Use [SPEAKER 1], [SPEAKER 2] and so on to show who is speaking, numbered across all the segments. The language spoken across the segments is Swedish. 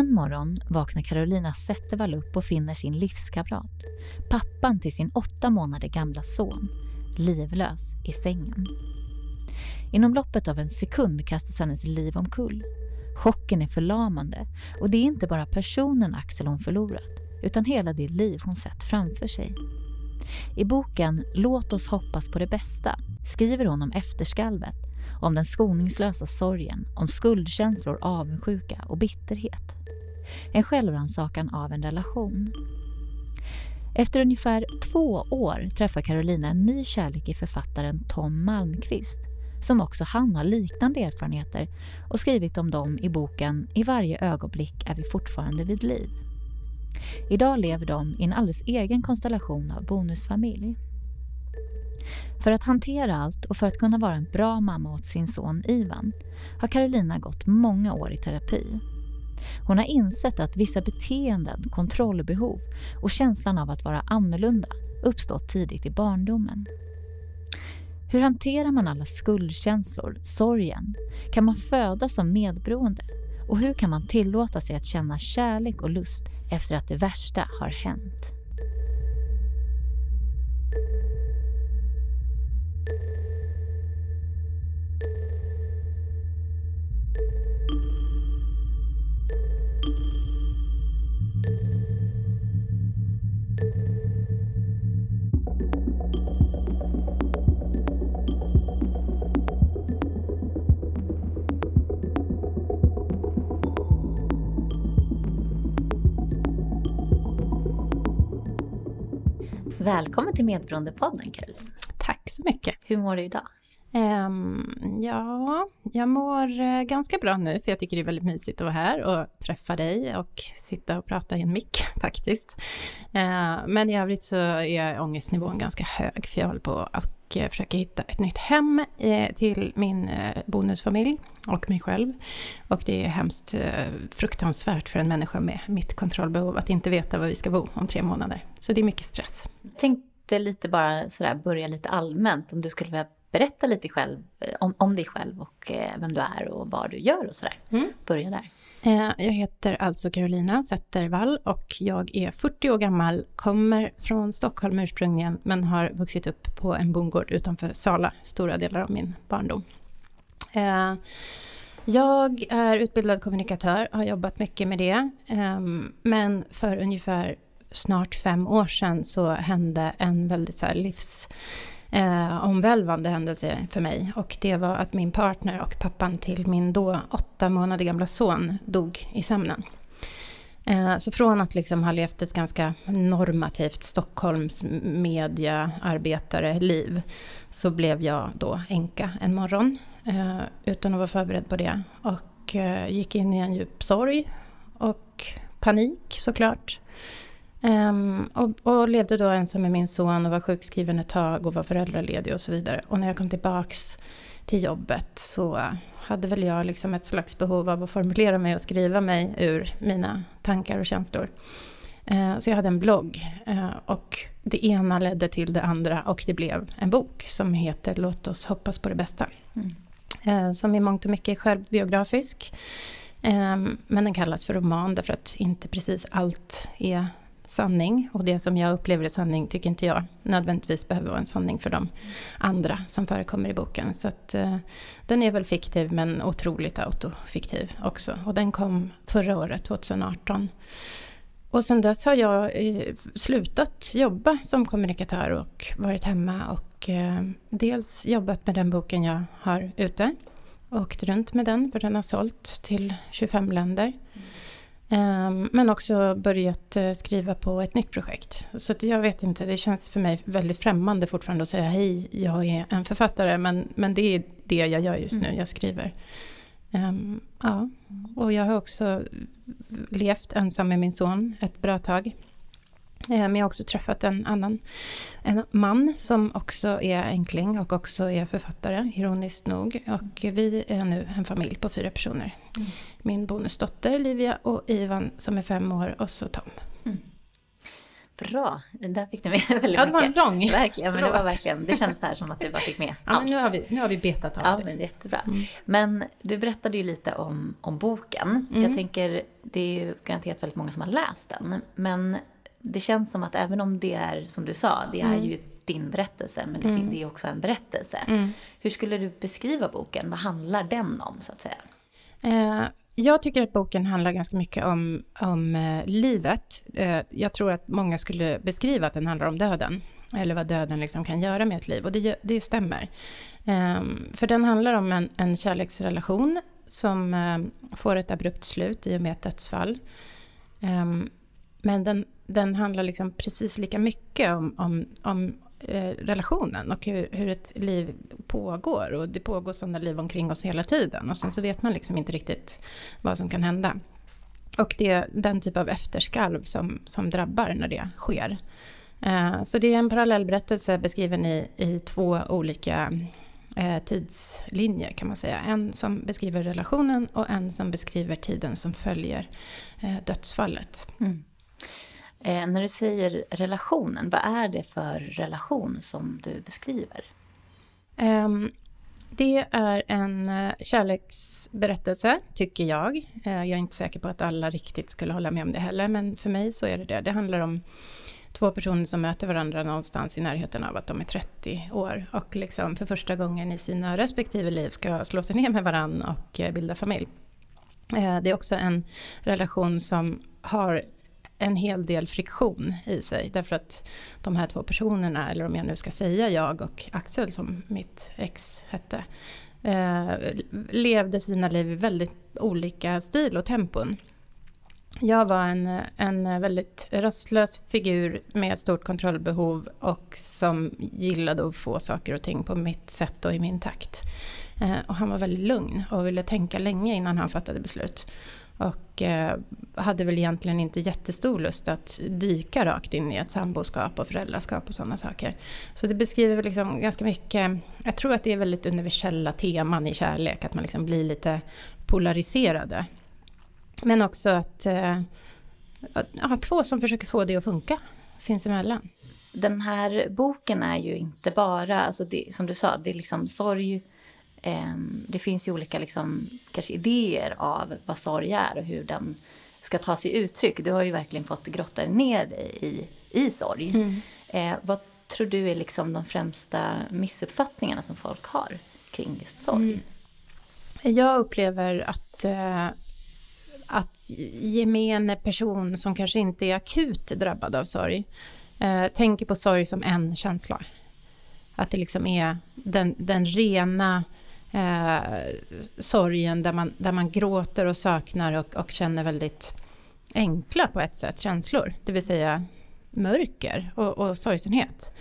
[SPEAKER 1] En morgon vaknar Carolina Zettervall upp och finner sin livskamrat, pappan till sin åtta månader gamla son, livlös i sängen. Inom loppet av en sekund kastas hennes liv omkull. Chocken är förlamande och det är inte bara personen Axel hon förlorat utan hela det liv hon sett framför sig. I boken Låt oss hoppas på det bästa skriver hon om efterskalvet, om den skoningslösa sorgen, om skuldkänslor, avundsjuka och bitterhet. En självrannsakan av en relation. Efter ungefär två år träffar Carolina en ny kärlek i författaren Tom Malmqvist som också han har liknande erfarenheter och skrivit om dem i boken I varje ögonblick är vi fortfarande vid liv. Idag lever de i en alldeles egen konstellation av bonusfamilj. För att hantera allt och för att kunna vara en bra mamma åt sin son Ivan har Carolina gått många år i terapi. Hon har insett att vissa beteenden, kontrollbehov och känslan av att vara annorlunda uppstått tidigt i barndomen. Hur hanterar man alla skuldkänslor, sorgen? Kan man födas som medberoende? Och hur kan man tillåta sig att känna kärlek och lust efter att det värsta har hänt? Välkommen till Medberoendepodden Caroline.
[SPEAKER 2] Tack så mycket.
[SPEAKER 1] Hur mår du idag?
[SPEAKER 2] Um, ja, jag mår uh, ganska bra nu för jag tycker det är väldigt mysigt att vara här och träffa dig och sitta och prata i en mick faktiskt. Uh, men i övrigt så är ångestnivån ganska hög för jag håller på och uh, försöker hitta ett nytt hem eh, till min bonusfamilj och mig själv. Och det är hemskt fruktansvärt för en människa med mitt kontrollbehov att inte veta var vi ska bo om tre månader. Så det är mycket stress.
[SPEAKER 1] Tänkte lite bara sådär börja lite allmänt om du skulle vilja berätta lite själv, eh, om, om dig själv och eh, vem du är och vad du gör och sådär. Mm. Börja där.
[SPEAKER 2] Eh, jag heter alltså Carolina Zettervall och jag är 40 år gammal, kommer från Stockholm ursprungligen men har vuxit upp på en bondgård utanför Sala stora delar av min barndom. Eh, jag är utbildad kommunikatör, har jobbat mycket med det, ehm, men för ungefär snart fem år sedan så hände en väldigt så livs eh, omvälvande händelse för mig. Och det var att min partner och pappan till min då åtta månader gamla son dog i sömnen. Eh, så från att liksom ha levt ett ganska normativt Stockholms mediaarbetare-liv så blev jag då enka en morgon eh, utan att vara förberedd på det. Och eh, gick in i en djup sorg och panik såklart. Um, och, och, levde då ensam med min son och var sjukskriven ett tag och var föräldraledig och så vidare. Och när jag kom tillbaks till jobbet så hade väl jag liksom ett slags behov av att formulera mig och skriva mig ur mina tankar och känslor. Uh, så jag hade en blogg uh, och det ena ledde till det andra och det blev en bok som heter Låt oss hoppas på det bästa. Mm. Uh, som i mångt och mycket är självbiografisk. Men den kallas för roman därför att inte precis allt är sanning. Och det som jag upplever är sanning tycker inte jag nödvändigtvis behöver vara en sanning för de andra som förekommer i boken. Så att, eh, den är väl fiktiv men otroligt autofiktiv också. Och den kom förra året, 2018. Och sen dess har jag eh, slutat jobba som kommunikatör och varit hemma och eh, dels jobbat med den boken jag har ute. Åkt runt med den för den har sålt till 25 länder. Mm. Ehm, men också börjat eh, skriva på ett nytt projekt. Så jag vet inte, det känns för mig väldigt främmande fortfarande att säga hej, jag är en författare. Men, men det är det jag gör just nu, mm. jag skriver. Um, ja, och jag har också levt ensam med min son ett bra tag. Eh, men jag har också träffat en annan en man som också är enkling och också är författare, ironiskt nog. Och vi är nu en familj på fyra personer. Mm. Min bonusdotter Livia och Ivan som är fem år och så Tom. Mm.
[SPEAKER 1] Bra, där fick du med väldigt mycket.
[SPEAKER 2] Ja, det var en lång.
[SPEAKER 1] Verkligen, men det var verkligen, det känns här som att du bara fick med
[SPEAKER 2] ja,
[SPEAKER 1] allt.
[SPEAKER 2] Men nu, har vi, nu har vi betat av
[SPEAKER 1] Ja,
[SPEAKER 2] det.
[SPEAKER 1] men jättebra. Men du berättade ju lite om, om boken. Jag tänker, det är ju garanterat väldigt många som har läst den. Men det känns som att även om det är, som du sa, det är ju din berättelse, men det, fin- det är också en berättelse. Hur skulle du beskriva boken? Vad handlar den om, så att säga?
[SPEAKER 2] Eh, jag tycker att boken handlar ganska mycket om, om eh, livet. Eh, jag tror att många skulle beskriva att den handlar om döden. Eller vad döden liksom kan göra med ett liv. Och det, det stämmer. Eh, för den handlar om en, en kärleksrelation som eh, får ett abrupt slut i och med ett dödsfall. Eh, men den, den handlar liksom precis lika mycket om, om, om eh, relationen och hur, hur ett liv pågår. Och det pågår sådana liv omkring oss hela tiden. Och sen så vet man liksom inte riktigt vad som kan hända. Och det är den typ av efterskalv som, som drabbar när det sker. Eh, så det är en parallellberättelse beskriven i, i två olika eh, tidslinjer kan man säga. En som beskriver relationen och en som beskriver tiden som följer eh, dödsfallet. Mm.
[SPEAKER 1] Eh, när du säger relationen, vad är det för relation som du beskriver?
[SPEAKER 2] Ehm, det är en eh, kärleksberättelse, tycker jag. Eh, jag är inte säker på att alla riktigt skulle hålla med om det heller, men för mig så är det det. Det handlar om två personer som möter varandra någonstans i närheten av att de är 30 år och liksom för första gången i sina respektive liv ska slå sig ner med varandra och eh, bilda familj. Eh, det är också en relation som har en hel del friktion i sig. Därför att de här två personerna, eller om jag nu ska säga jag och Axel som mitt ex hette, eh, levde sina liv i väldigt olika stil och tempon. Jag var en, en väldigt rastlös figur med stort kontrollbehov och som gillade att få saker och ting på mitt sätt och i min takt. Eh, och han var väldigt lugn och ville tänka länge innan han fattade beslut. Och eh, hade väl egentligen inte jättestor lust att dyka rakt in i ett samboskap och föräldraskap och sådana saker. Så det beskriver väl liksom ganska mycket, jag tror att det är väldigt universella teman i kärlek, att man liksom blir lite polariserade. Men också att, eh, att ja, två som försöker få det att funka sinsemellan.
[SPEAKER 1] Den här boken är ju inte bara, alltså det, som du sa, det är liksom sorg. Eh, det finns ju olika liksom, kanske idéer av vad sorg är och hur den ska ta sig uttryck. Du har ju verkligen fått grotta ner dig i, i sorg. Eh, vad tror du är liksom de främsta missuppfattningarna som folk har kring just sorg?
[SPEAKER 2] Jag upplever att, eh, att gemene person som kanske inte är akut drabbad av sorg eh, tänker på sorg som en känsla. Att det liksom är den, den rena eh, sorgen där man, där man gråter och saknar och, och känner väldigt enkla på ett sätt känslor. Det vill säga mörker och, och sorgsenhet.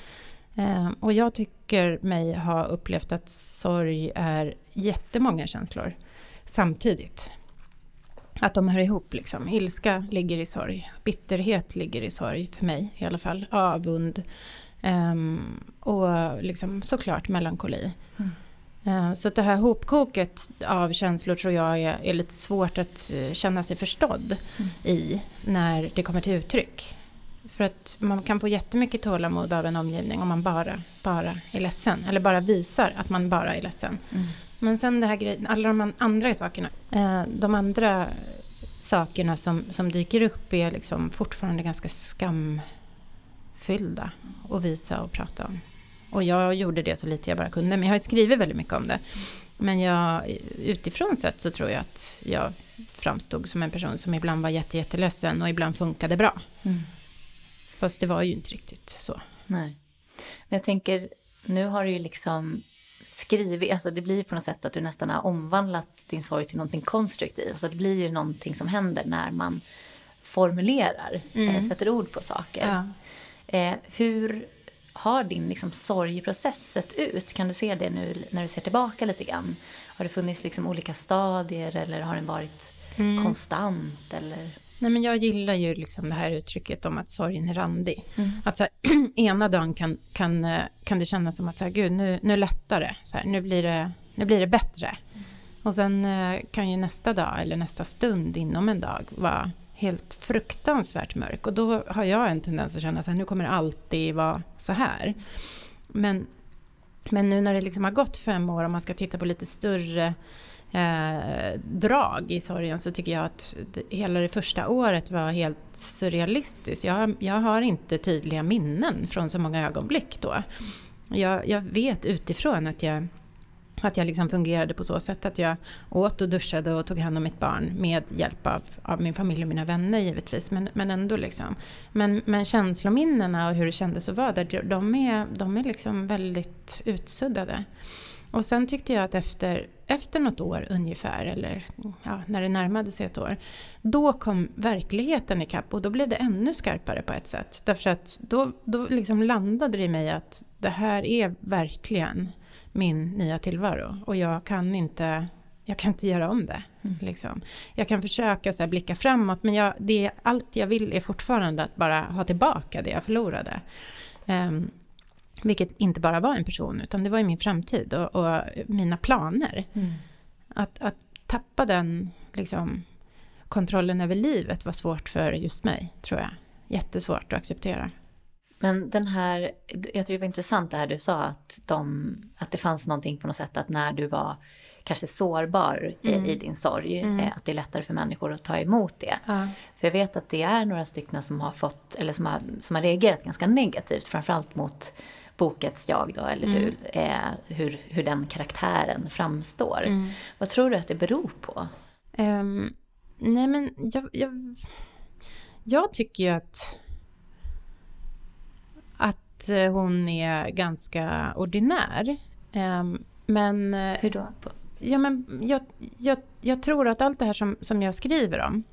[SPEAKER 2] Eh, och jag tycker mig ha upplevt att sorg är jättemånga känslor samtidigt. Att de hör ihop liksom. Ilska ligger i sorg. Bitterhet ligger i sorg, för mig i alla fall. Avund. Um, och liksom såklart melankoli. Mm. Så att det här hopkoket av känslor tror jag är, är lite svårt att eh, känna sig förstådd i när det kommer till uttryck. För att man kan få jättemycket tålamod av en omgivning om man bara, bara är ledsen. Eller bara visar att man bara är ledsen. Men sen det här alla de an- andra sakerna. Eh, de andra sakerna som, som dyker upp är liksom fortfarande ganska skamfyllda att visa och prata om. Och jag gjorde det så lite jag bara kunde. Men jag har skrivit väldigt mycket om det. Men jag, utifrån sett så tror jag att jag framstod som en person som ibland var jätte, jätteledsen och ibland funkade bra.
[SPEAKER 1] Mm.
[SPEAKER 2] Fast det var ju inte riktigt så.
[SPEAKER 1] Nej. Men jag tänker, nu har du ju liksom skrivit, alltså det blir på något sätt att du nästan har omvandlat din sorg till någonting konstruktivt. Alltså det blir ju någonting som händer när man formulerar, eh, sätter ord på saker.
[SPEAKER 2] Ja.
[SPEAKER 1] Eh, hur har din liksom sorgeprocess sett ut? Kan du se det nu när du ser tillbaka lite grann? Har det funnits liksom olika stadier eller har den varit konstant? Eller?
[SPEAKER 2] Nej, men jag gillar ju liksom det här uttrycket om att sorgen är randig. Att så här, ena dagen kan, kan, eh, kan det kännas som att så här, gud, nu, nu lättar det. Så här, nu, blir det nu blir det bättre. Och sen eh, kan ju nästa dag eller nästa stund inom en dag vara helt fruktansvärt mörk. Och då har jag en tendens att känna att nu kommer det alltid vara så här. Men, men nu när det liksom har gått fem år och man ska titta på lite större eh, drag i sorgen så tycker jag att det, hela det första året var helt surrealistiskt. Jag, jag har inte tydliga minnen från så många ögonblick då. Jag, jag vet utifrån att jag att jag liksom fungerade på så sätt att jag åt och duschade och tog hand om mitt barn med hjälp av, av min familj och mina vänner givetvis. Men, men ändå liksom. Men, men känslominnena och hur det kändes att vara där, de är, de är liksom väldigt utsuddade. Och sen tyckte jag att efter, efter något år ungefär, eller ja, när det närmade sig ett år, då kom verkligheten ikapp och då blev det ännu skarpare på ett sätt. Därför att då, då liksom landade det i mig att det här är verkligen min nya tillvaro och jag kan inte, jag kan inte göra om det. Mm. Liksom. Jag kan försöka så här, blicka framåt men jag, det, allt jag vill är fortfarande att bara ha tillbaka det jag förlorade. Um, vilket inte bara var en person, utan det var i min framtid och, och mina planer. Mm. Att, att tappa den liksom, kontrollen över livet var svårt för just mig, tror jag. Jättesvårt att acceptera.
[SPEAKER 1] Men den här, jag tycker det var intressant det här du sa att, de, att det fanns någonting på något sätt att när du var kanske sårbar mm. i, i, din sorg, mm. Eh, att det är lättare för människor att ta emot det. Ja. För jag vet att det är några stycken som har fått, eller som har, som har reagerat ganska negativt, framförallt mot bokets jag då, eller mm. du, eh, hur, hur den karaktären framstår. Mm. Vad tror du att det beror på?
[SPEAKER 2] Um, nej men jag, jag, jag tycker ju att att eh, hon är ganska ordinär. Um, men...
[SPEAKER 1] Eh, hur då?
[SPEAKER 2] Ja, men jag, jag, jag tror att allt det här som, som jag skriver om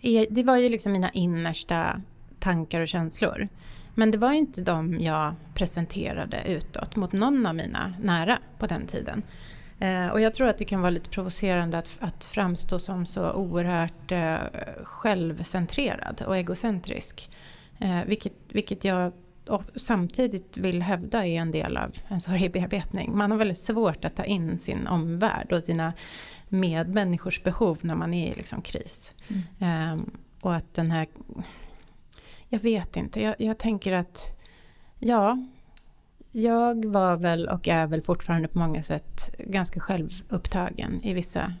[SPEAKER 2] är, det var ju liksom mina innersta tankar och känslor. Men det var ju inte de jag presenterade utåt mot någon av mina nära på den tiden. Eh, och jag tror att det kan vara lite provocerande att, att framstå som så oerhört eh, självcentrerad och egocentrisk. Eh, vilket, vilket jag samtidigt vill hävda är en del av en sorgebearbetning. Man har väldigt svårt att ta in sin omvärld och sina medmänniskors behov när man är i liksom kris. Mm. Um, och att den här jag vet inte. Jag, jag tänker att ja, jag var väl och är väl fortfarande på många sätt ganska självupptagen i vissa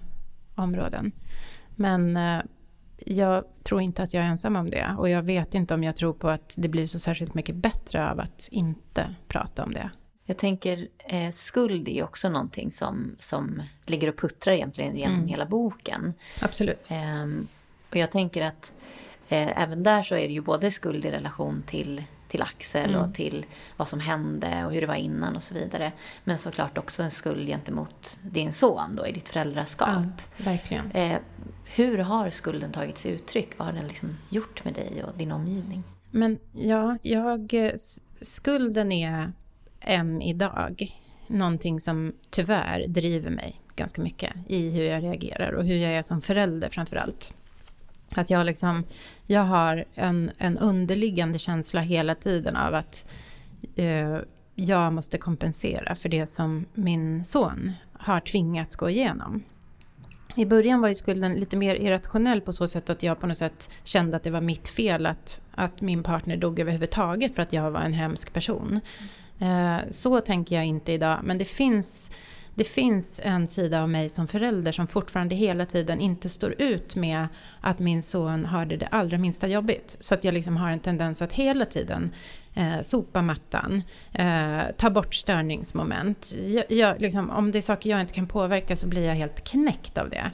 [SPEAKER 2] områden. Men eh, jag tror inte att jag är ensam om det. Och jag vet inte om jag tror på att det blir så särskilt mycket bättre av att inte prata om det.
[SPEAKER 1] Jag tänker, eh, skuld är också någonting som, som ligger och puttrar egentligen genom mm. hela boken.
[SPEAKER 2] Absolut.
[SPEAKER 1] Eh, och jag tänker att eh, även där så är det ju både skuld i relation till, till Axel mm. och till vad som hände och hur det var innan och så vidare. Men såklart också en skuld gentemot din son då i ditt föräldraskap.
[SPEAKER 2] Ja, verkligen.
[SPEAKER 1] Eh, hur har skulden tagit sig uttryck? Vad har den liksom gjort med dig och din omgivning?
[SPEAKER 2] Men ja, jag, skulden är än idag någonting som tyvärr driver mig ganska mycket i hur jag reagerar och hur jag är som förälder framför allt. Att jag, liksom, jag har en, en underliggande känsla hela tiden av att eh, jag måste kompensera för det som min son har tvingats gå igenom. I början var ju skulden lite mer irrationell på så sätt att jag på något sätt kände att det var mitt fel att, att min partner dog överhuvudtaget för att jag var en hemsk person. Mm. Eh, så tänker jag inte idag, men det finns det finns en sida av mig som förälder som fortfarande hela tiden inte står ut med att min son har det, det allra minsta jobbigt. Så att jag liksom har en tendens att hela tiden eh, sopa mattan, eh, ta bort störningsmoment. Jag, jag, liksom, om det är saker jag inte kan påverka så blir jag helt knäckt av det.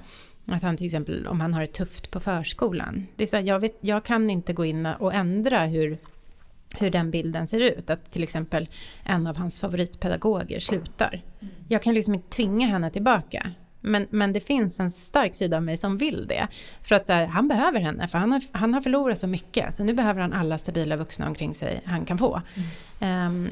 [SPEAKER 2] Att han till exempel, om han har det tufft på förskolan. Det är så här, jag, vet, jag kan inte gå in och ändra hur hur den bilden ser ut. Att till exempel en av hans favoritpedagoger slutar. Jag kan liksom inte tvinga henne tillbaka. Men, men det finns en stark sida av mig som vill det. För att här, han behöver henne, för han har, han har förlorat så mycket. Så nu behöver han alla stabila vuxna omkring sig han kan få. Mm. Um,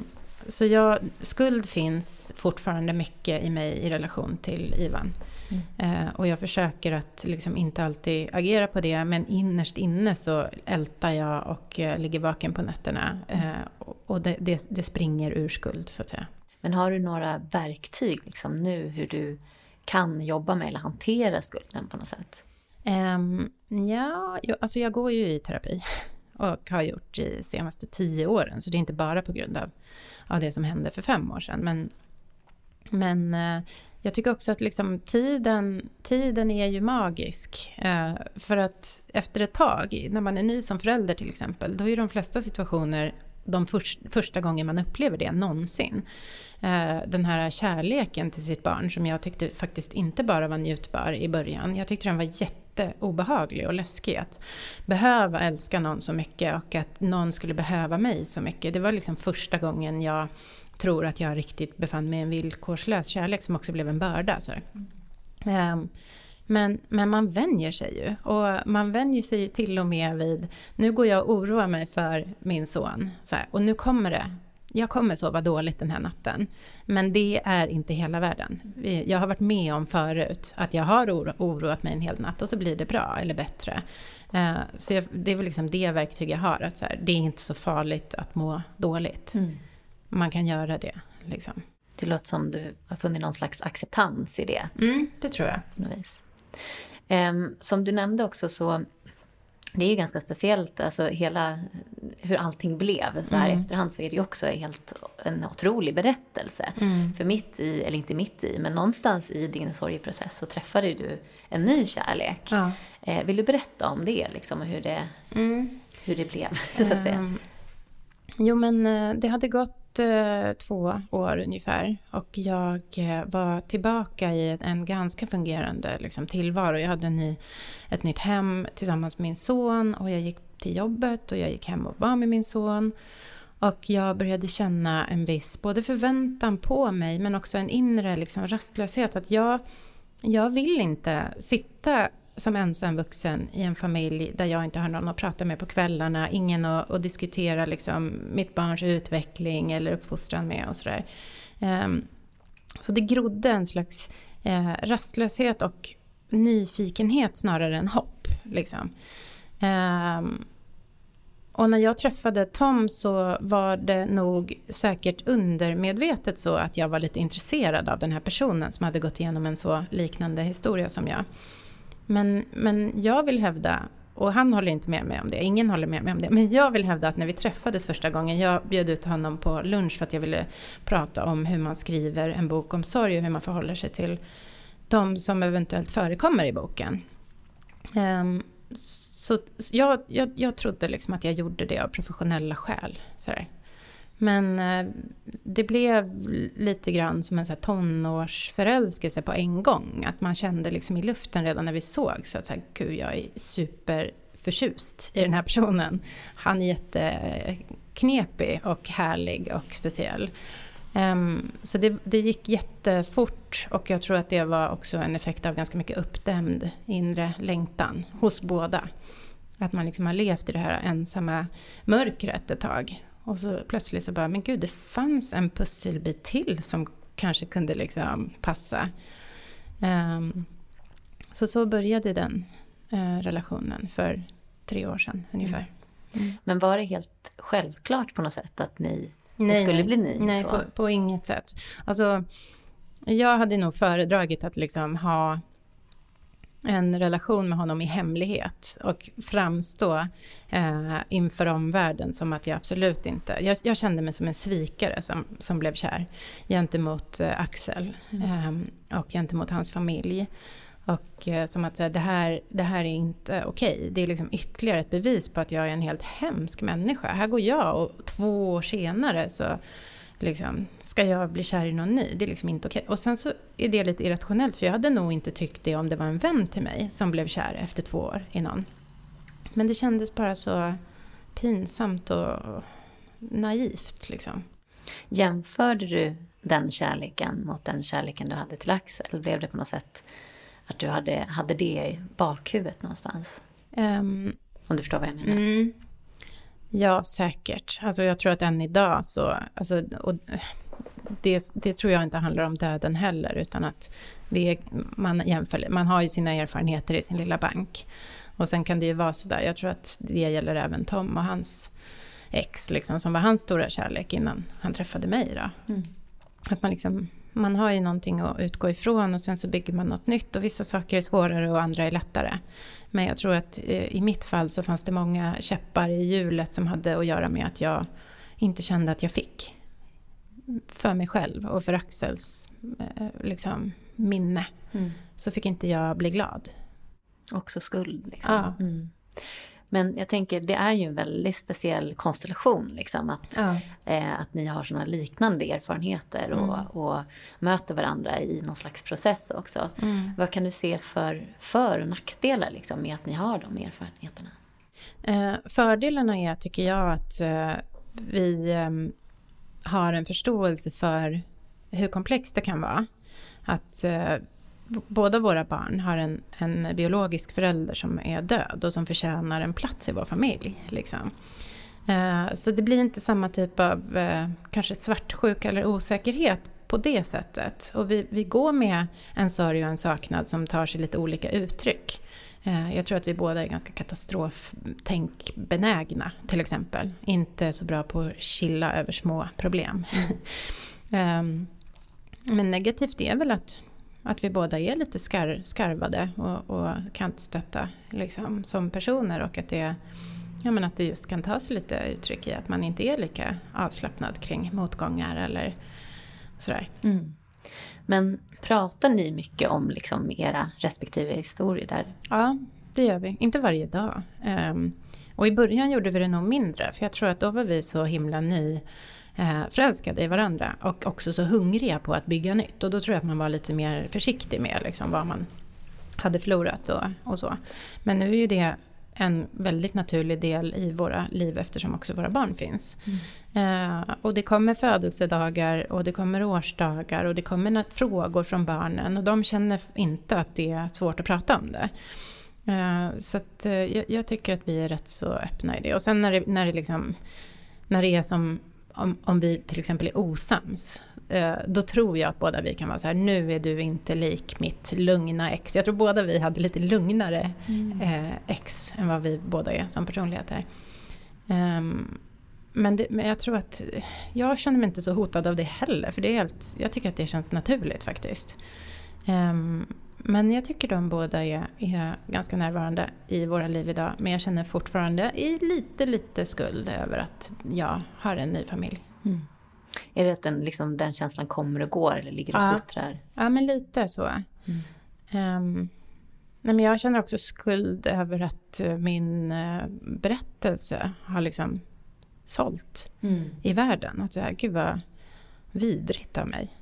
[SPEAKER 2] så jag, skuld finns fortfarande mycket i mig i relation till Ivan. Mm. Eh, och jag försöker att liksom inte alltid agera på det, men innerst inne så ältar jag och eh, ligger vaken på nätterna. Mm. Eh, och det, det, det, springer ur skuld, så att säga.
[SPEAKER 1] Men har du några verktyg liksom, nu hur du kan jobba med eller hantera skulden på något sätt?
[SPEAKER 2] Um, ja, jag, alltså jag går ju i terapi och har gjort de senaste tio åren, så det är inte bara på grund av, av det som hände för fem år sedan. Men, men eh, jag tycker också att liksom tiden, tiden är ju magisk. Eh, för att efter ett tag, när man är ny som förälder till exempel, då är de flesta situationer de först, första gången man upplever det någonsin. Eh, den här kärleken till sitt barn som jag tyckte faktiskt inte bara var njutbar i början. Jag tyckte den var jätteobehaglig och läskig. Att behöva älska någon så mycket och att någon skulle behöva mig så mycket. Det var liksom första gången jag tror att jag riktigt befann mig i en villkorslös kärlek som också blev en börda. Så um, men, men man vänjer sig ju. Och man vänjer sig ju till och med vid, nu går jag och oroar mig för min son. Så här, och nu kommer det, jag kommer sova dåligt den här natten. Men det är inte hela världen. Jag har varit med om förut att jag har oro, oroat mig en hel natt och så blir det bra eller bättre. Uh, så jag, det är väl liksom det verktyg jag har. Att så här, det är inte så farligt att må dåligt. Mm man kan göra det. Liksom.
[SPEAKER 3] Det låter som du har funnit någon slags acceptans i det.
[SPEAKER 2] Mm, det tror jag.
[SPEAKER 3] Um, som du nämnde också så det är ju ganska speciellt, alltså hela hur allting blev. Så här mm. efterhand så är det ju också helt en otrolig berättelse. Mm. För mitt i, eller inte mitt i, men någonstans i din sorgeprocess så träffade du en ny kärlek. Ja. Eh, vill du berätta om det, liksom, hur det, mm. hur det blev, så att säga? Um,
[SPEAKER 2] jo, men eh, det hade gått eh, två år ungefär och jag eh, var tillbaka i en ganska fungerande liksom, tillvaro. Jag hade en ny, ett nytt hem tillsammans med min son och jag gick till jobbet och jag gick hem och var med min son. Och jag började känna en viss både förväntan på mig men också en inre liksom, rastlöshet. Att jag, jag vill inte sitta som ensam vuxen i en familj där jag inte har någon att prata med på kvällarna, ingen att, att diskutera liksom mitt barns utveckling eller uppfostran med och sådär. Um, så det grodde en slags eh, rastlöshet och nyfikenhet snarare än hopp. Liksom. Um, och när jag träffade Tom så var det nog säkert undermedvetet så att jag var lite intresserad av den här personen som hade gått igenom en så liknande historia som jag. Men, men jag vill hävda, och han håller inte med mig om det, ingen håller med mig om det, men jag vill hävda att när vi träffades första gången, jag bjöd ut honom på lunch för att jag ville prata om hur man skriver en bok om sorg och hur man förhåller sig till de som eventuellt förekommer i boken. Um, så jag, jag, jag trodde liksom att jag gjorde det av professionella skäl. Sådär. Men eh, det blev lite grann som en så här tonårsförälskelse på en gång. Att man kände liksom i luften redan när vi såg så att så här, gud jag är superförtjust i den här personen. Han är jätteknepig och härlig och speciell. Um, så det, det gick jättefort och jag tror att det var också en effekt av ganska mycket uppdämd inre längtan hos båda. Att man liksom har levt i det här ensamma mörkret ett tag och så plötsligt så bara, men gud, det fanns en pusselbit till som kanske kunde liksom passa. Um, så så började den uh, relationen för tre år sedan ungefär.
[SPEAKER 3] Mm. Mm. Men var det helt självklart på något sätt att ni nej, skulle nej, bli ni?
[SPEAKER 2] Nej, på, på, inget sätt. Alltså, jag hade nog föredragit att liksom ha en relation med honom i hemlighet och framstå eh, inför omvärlden som att jag absolut inte... Jag, jag, kände mig som en svikare som, som blev kär gentemot eh, Axel mm. eh, och gentemot hans familj. Och eh, som att säga det här, det här är inte okej. Okay. Det är liksom ytterligare ett bevis på att jag är en helt hemsk människa. Här går jag och två år senare så Liksom, ska jag bli kär i någon ny? Det är liksom inte okej. Och sen så är det lite irrationellt för jag hade nog inte tyckt det om det var en vän till mig som blev kär efter två år i någon. Men det kändes bara så pinsamt och naivt liksom.
[SPEAKER 3] Jämförde du den kärleken mot den kärleken du hade till Axel? Blev det på något sätt att du hade, hade det i bakhuvudet någonstans? Um, om du förstår vad jag menar? Mm,
[SPEAKER 2] Ja, säkert. Alltså jag tror att än idag så, alltså, och det, det tror jag inte handlar om döden heller, utan att det, man, jämför, man har ju sina erfarenheter i sin lilla bank. Och sen kan det ju vara sådär, jag tror att det gäller även Tom och hans ex, liksom, som var hans stora kärlek innan han träffade mig. Då. Mm. Att man liksom man har ju någonting att utgå ifrån och sen så bygger man något nytt och vissa saker är svårare och andra är lättare. Men jag tror att eh, i mitt fall så fanns det många käppar i hjulet som hade att göra med att jag inte kände att jag fick. För mig själv och för Axels eh, liksom, minne. Mm. Så fick inte jag bli glad.
[SPEAKER 3] Också skuld. Liksom. Ja. Mm. Men jag tänker, det är ju en väldigt speciell konstellation, liksom, att, ja. eh, att ni har sådana liknande erfarenheter och, mm. och, möter varandra i någon slags process också. Mm. Vad kan du se för för och nackdelar liksom, med att ni har de erfarenheterna?
[SPEAKER 2] Eh, fördelarna är, tycker jag, att eh, vi eh, har en förståelse för hur komplext det kan vara. Att eh, båda våra barn har en, en, biologisk förälder som är död och som förtjänar en plats i vår familj. Liksom. Eh, så det blir inte samma typ av eh, kanske svartsjuka eller osäkerhet på det sättet. Och vi, vi går med en sorg och en saknad som tar sig lite olika uttryck. Eh, jag tror att vi båda är ganska katastroftänkbenägna till exempel. Inte så bra på att chilla över små problem. Mm. Men negativt är väl att att vi båda är lite skar, skarvade och, och kantstötta liksom, som personer och att det, ja, men att det just kan ta sig lite uttryck i att man inte är lika avslappnad kring motgångar eller sådär. Mm.
[SPEAKER 3] Men pratar ni mycket om liksom era respektive historier där?
[SPEAKER 2] Ja, det gör vi. Inte varje dag. Um, och i början gjorde vi det nog mindre, för jag tror att då var vi så himla ny förälskade i varandra och också så hungriga på att bygga nytt. Och då tror jag att man var lite mer försiktig med liksom, vad man hade förlorat och, och så. Men nu är ju det en väldigt naturlig del i våra liv eftersom också våra barn finns. Mm. Eh, och det kommer födelsedagar och det kommer årsdagar och det kommer frågor från barnen och de känner inte att det är svårt att prata om det. Eh, så att, eh, jag, jag, tycker att vi är rätt så öppna i det. Och sen när det, när det, liksom, när det är som om, om vi till exempel är osams, eh, då tror jag att båda vi kan vara så här, nu är du inte lik mitt lugna ex. Jag tror båda vi hade lite lugnare mm. Eh, ex än vad vi båda är som personligheter. Um, men, det, men, jag tror att jag känner mig inte så hotad av det heller, för det är helt, jag tycker att det känns naturligt faktiskt. Men jag tycker de båda är, är, ganska närvarande i våra liv idag. Men jag känner fortfarande i lite, lite skuld över att jag har en ny familj. Mm.
[SPEAKER 3] Är det att den, liksom, den känslan kommer och går eller ligger och
[SPEAKER 2] ja.
[SPEAKER 3] puttrar?
[SPEAKER 2] Ja, men lite så. Mm. Um, nej, men jag känner också skuld över att uh, min uh, berättelse har liksom sålt mm. i världen. Att säga, gud vad vidrigt av mig.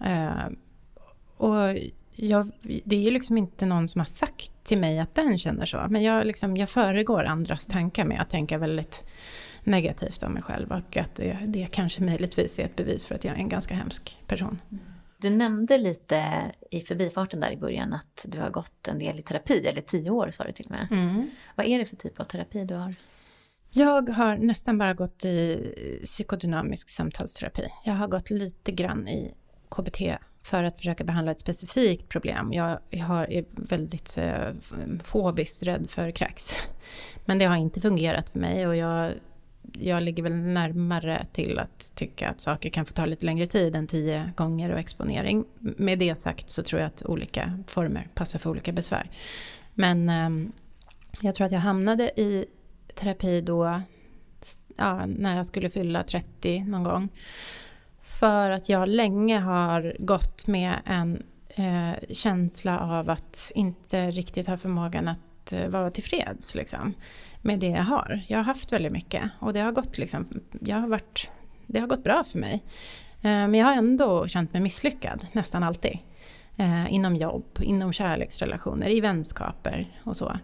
[SPEAKER 2] Uh, och jag, det är liksom inte någon som har sagt till mig att den känner så. Men jag, liksom, jag föregår andras tankar med att tänka väldigt negativt om mig själv. Och att det, det kanske möjligtvis är ett bevis för att jag är en ganska hemsk person.
[SPEAKER 3] Du nämnde lite i förbifarten där i början att du har gått en del i terapi, eller tio år sa du till och med. Mm. Vad är det för typ av terapi du har?
[SPEAKER 2] Jag har nästan bara gått i psykodynamisk samtalsterapi. Jag har gått lite grann i KBT för att försöka behandla ett specifikt problem. Jag, jag har, är väldigt eh, fobiskt rädd för kräks. Men det har inte fungerat för mig och jag, jag ligger väl närmare till att tycka att saker kan få ta lite längre tid än tio gånger och exponering. Med det sagt så tror jag att olika former passar för olika besvär. Men eh, jag tror att jag hamnade i terapi då, ja, när jag skulle fylla 30 någon gång. För att jag länge har gått med en eh, känsla av att inte riktigt ha förmågan att eh, vara tillfreds liksom, med det jag har. Jag har haft väldigt mycket och det har gått, liksom, jag har varit, det har gått bra för mig. Eh, men jag har ändå känt mig misslyckad nästan alltid. Eh, inom jobb, inom kärleksrelationer, i vänskaper och så.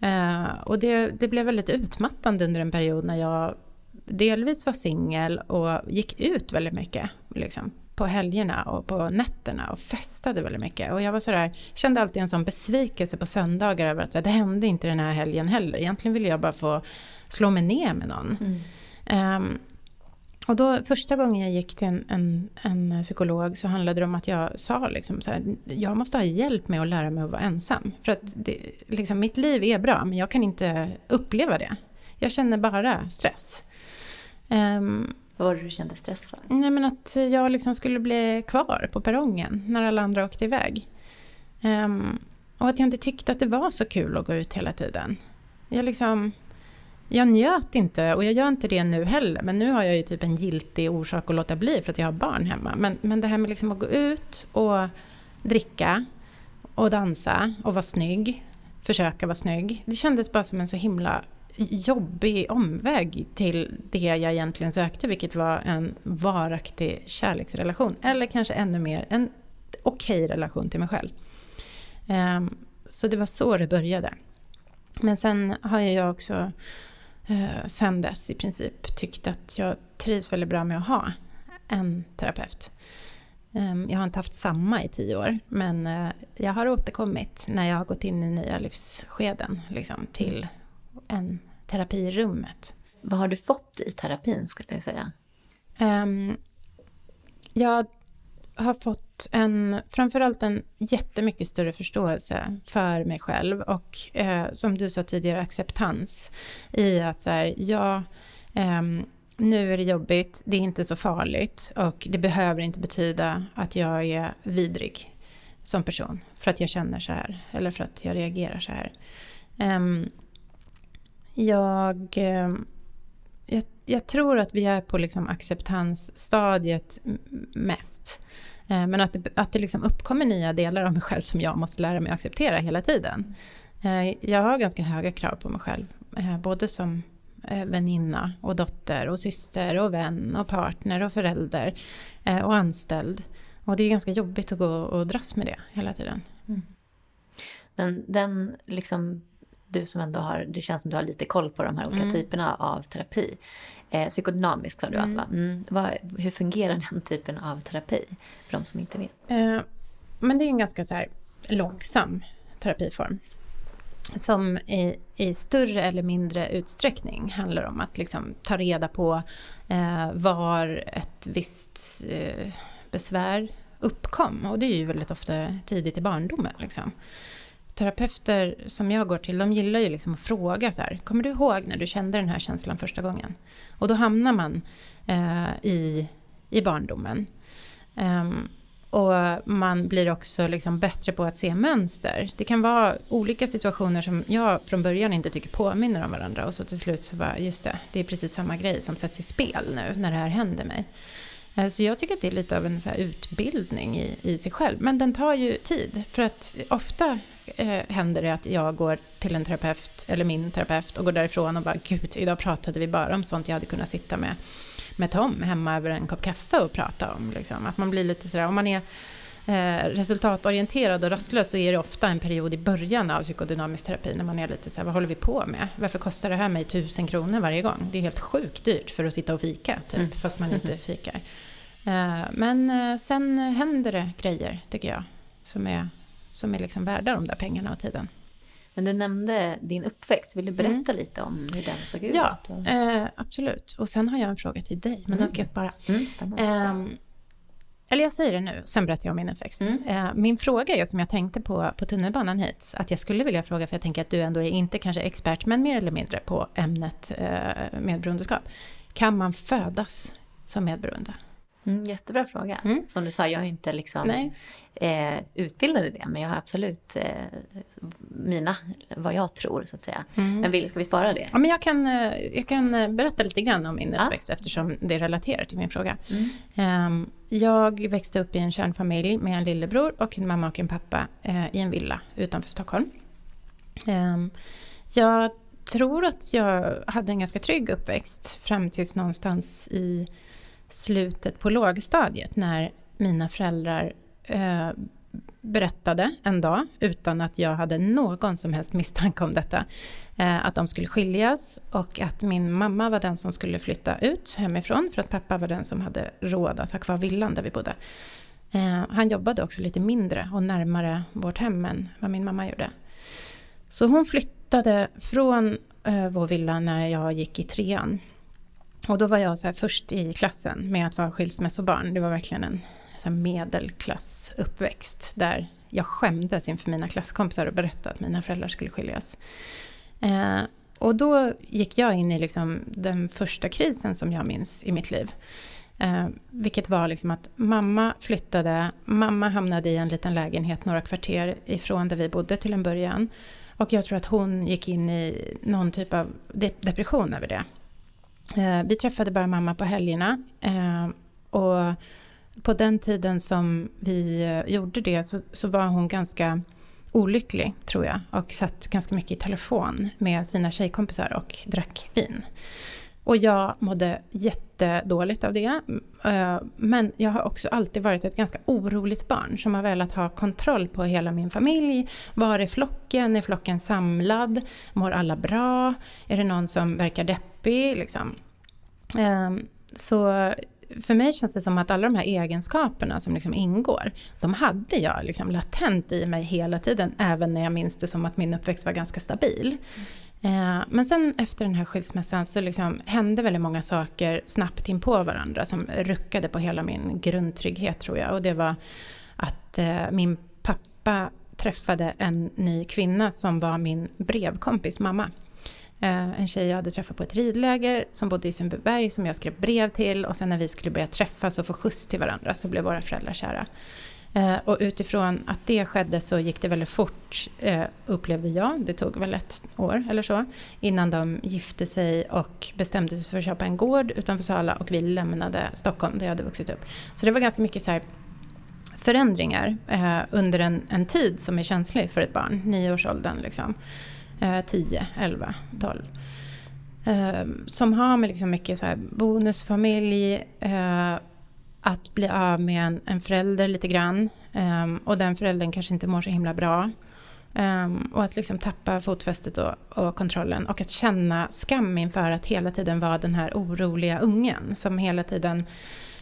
[SPEAKER 2] Eh, och det, det blev väldigt utmattande under en period när jag delvis var singel och gick ut väldigt mycket. Liksom, på helgerna och på nätterna och festade väldigt mycket. Och jag var sådär, kände alltid en sån besvikelse på söndagar över att det hände inte den här helgen heller. Egentligen ville jag bara få slå mig ner med någon. Mm. Um, och då första gången jag gick till en, en, en, psykolog så handlade det om att jag sa liksom så här, jag måste ha hjälp med att lära mig att vara ensam. För att det, liksom, mitt liv är bra men jag kan inte uppleva det. Jag känner bara stress. Um,
[SPEAKER 3] Vad var det du kände stress för?
[SPEAKER 2] Nej, men att jag liksom skulle bli kvar på perrongen när alla andra åkte iväg. Um, och att jag inte tyckte att det var så kul att gå ut hela tiden. Jag liksom... Jag njöt inte, och jag gör inte det nu heller, men nu har jag ju typ en giltig orsak att låta bli för att jag har barn hemma. Men, men det här med liksom att gå ut och dricka och dansa och vara snygg, försöka vara snygg. Det kändes bara som en så himla jobbig omväg till det jag egentligen sökte, vilket var en varaktig kärleksrelation. Eller kanske ännu mer, en okej okay relation till mig själv. Ehm, så det var så det började. Men sen har jag också eh, sen dess i princip tyckt att jag trivs väldigt bra med att ha en terapeut. Ehm, jag har inte haft samma i tio år, men eh, jag har återkommit när jag har gått in i nya livsskeden liksom, till än terapirummet.
[SPEAKER 3] Vad har du fått i terapin skulle jag säga?
[SPEAKER 2] Um, jag har fått en, framförallt en jättemycket större förståelse för mig själv och eh, som du sa tidigare, acceptans i att så här, ja, eh, nu är det jobbigt, det är inte så farligt och det behöver inte betyda att jag är vidrig som person för att jag känner så här eller för att jag reagerar så här. Um, jag, eh, jag, jag, tror att vi är på liksom acceptansstadiet mest. Eh, men att det, att det liksom uppkommer nya delar av mig själv som jag måste lära mig att acceptera hela tiden. Eh, jag har ganska höga krav på mig själv, både som väninna och dotter och syster och vän och partner och förälder och anställd. Och det är ganska jobbigt att gå och dras med det hela tiden. Mm.
[SPEAKER 3] Den, den liksom du som ändå har, det känns som du har lite koll på de här olika mm. typerna av terapi. Eh, psykodynamisk sa du mm. att va? Mm. Vad, hur fungerar den typen av terapi för de som inte vet?
[SPEAKER 2] Eh, men det är en ganska så här långsam terapiform. Som i, i, större eller mindre utsträckning handlar om att liksom ta reda på eh, var ett visst eh, besvär uppkom. Och det är ju väldigt ofta tidigt i barndomen. Liksom terapeuter som jag går till, de gillar ju liksom att fråga så här, kommer du ihåg när du kände den här känslan första gången? Och då hamnar man eh, i, i barndomen. Um, och man blir också liksom bättre på att se mönster. Det kan vara olika situationer som jag från början inte tycker påminner om varandra och så till slut så bara, just det, det är precis samma grej som sätts i spel nu när det här händer mig. Eh, så jag tycker att det är lite av en så utbildning i, i sig själv. Men den tar ju tid. För att ofta eh, händer det att jag går till en terapeut, eller min terapeut, och går därifrån och bara gud, idag pratade vi bara om sånt jag hade kunnat sitta med, med Tom hemma över en kopp kaffe och prata om. Liksom. Att man blir lite sådär, om man är eh, resultatorienterad och rastlös så är det ofta en period i början av psykodynamisk terapi när man är lite såhär, vad håller vi på med? Varför kostar det här mig tusen kronor varje gång? Det är helt sjukt dyrt för att sitta och fika, typ, mm. fast man inte fikar. Eh, men eh, sen händer det grejer, tycker jag, som är som är liksom värda de där pengarna och tiden.
[SPEAKER 3] Men du nämnde din uppväxt. Vill du berätta mm. lite om hur den såg ut?
[SPEAKER 2] Ja, eh, absolut. Och sen har jag en fråga till dig, men mm. den ska jag spara. Mm, eh, eller jag säger det nu, sen berättar jag om min uppväxt. Mm. Eh, min fråga är som jag tänkte på på tunnelbanan hit, att jag skulle vilja fråga, för jag tänker att du ändå är inte kanske expert, men mer eller mindre på ämnet eh, medberoendeskap. Kan man födas som medberoende?
[SPEAKER 3] Mm, jättebra fråga. Mm. Som du sa, jag är inte liksom eh, utbildad i det, men jag har absolut eh, mina, vad jag tror så att säga. Mm. Men vill, ska vi spara det?
[SPEAKER 2] Ja, men jag, kan, eh, jag kan eh, berätta lite grann om min uppväxt ja. eftersom det relaterar till min fråga. Um, jag växte upp i en kärnfamilj med en lillebror och en mamma och en pappa eh, i en villa utanför Stockholm. Um, jag tror att jag hade en ganska trygg uppväxt fram tills någonstans i slutet på lågstadiet när mina föräldrar eh, berättade en dag, utan att jag hade någon som helst misstanke om detta, eh, att de skulle skiljas och att min mamma var den som skulle flytta ut hemifrån för att pappa var den som hade råd att ha kvar villan där vi bodde. Eh, han jobbade också lite mindre och närmare vårt hem än vad min mamma gjorde. Så hon flyttade från eh, vår villa när jag gick i trean och då var jag så först i klassen med att vara skilsmässobarn. Det var verkligen en så medelklassuppväxt där jag skämdes inför mina klasskompisar och berättade att mina föräldrar skulle skiljas. Eh, och då gick jag in i liksom den första krisen som jag minns i mitt liv. Eh, vilket var liksom att mamma flyttade, mamma hamnade i en liten lägenhet några kvarter ifrån där vi bodde till en början. Och jag tror att hon gick in i någon typ av depression över det. Eh, vi träffade bara mamma på helgerna. Eh, och på den tiden som vi eh, gjorde det så, så var hon ganska olycklig, tror jag. Och satt ganska mycket i telefon med sina tjejkompisar och drack vin. Och jag mådde jättedåligt av det. Mm, eh, men jag har också alltid varit ett ganska oroligt barn som har velat ha kontroll på hela min familj. Var är flocken? Är flocken samlad? Mår alla bra? Är det någon som verkar deppig? Liksom. Ehm, så för mig känns det som att alla de här egenskaperna som liksom ingår, de hade jag liksom latent i mig hela tiden, även när jag minns det som att min uppväxt var ganska stabil. Mm. Men sen efter den här skilsmässan så liksom hände väldigt många saker snabbt in på varandra som ruckade på hela min grundtrygghet tror jag. Och det var att eh, min pappa träffade en ny kvinna som var min brevkompis mamma. Eh, en tjej jag hade träffat på ett ridläger som bodde i Sundbyberg som jag skrev brev till och sen när vi skulle börja träffas och få skjuts till varandra så blev våra föräldrar kära. Eh, och utifrån att det skedde så gick det väldigt fort, eh, upplevde jag. Det tog väl ett år eller så innan de gifte sig och bestämde sig för att köpa en gård utanför Sala och vi lämnade Stockholm där jag hade vuxit upp. Så det var ganska mycket så här förändringar under en, en tid som är känslig för ett barn, nioårsåldern liksom. 10, 11, 12. som har med liksom mycket så bonusfamilj, eh, att bli av med en, en förälder lite grann ehm, och den föräldern kanske inte mår så himla bra. Um, och att liksom tappa fotfästet och, och, kontrollen och att känna skam inför att hela tiden vara den här oroliga ungen som hela tiden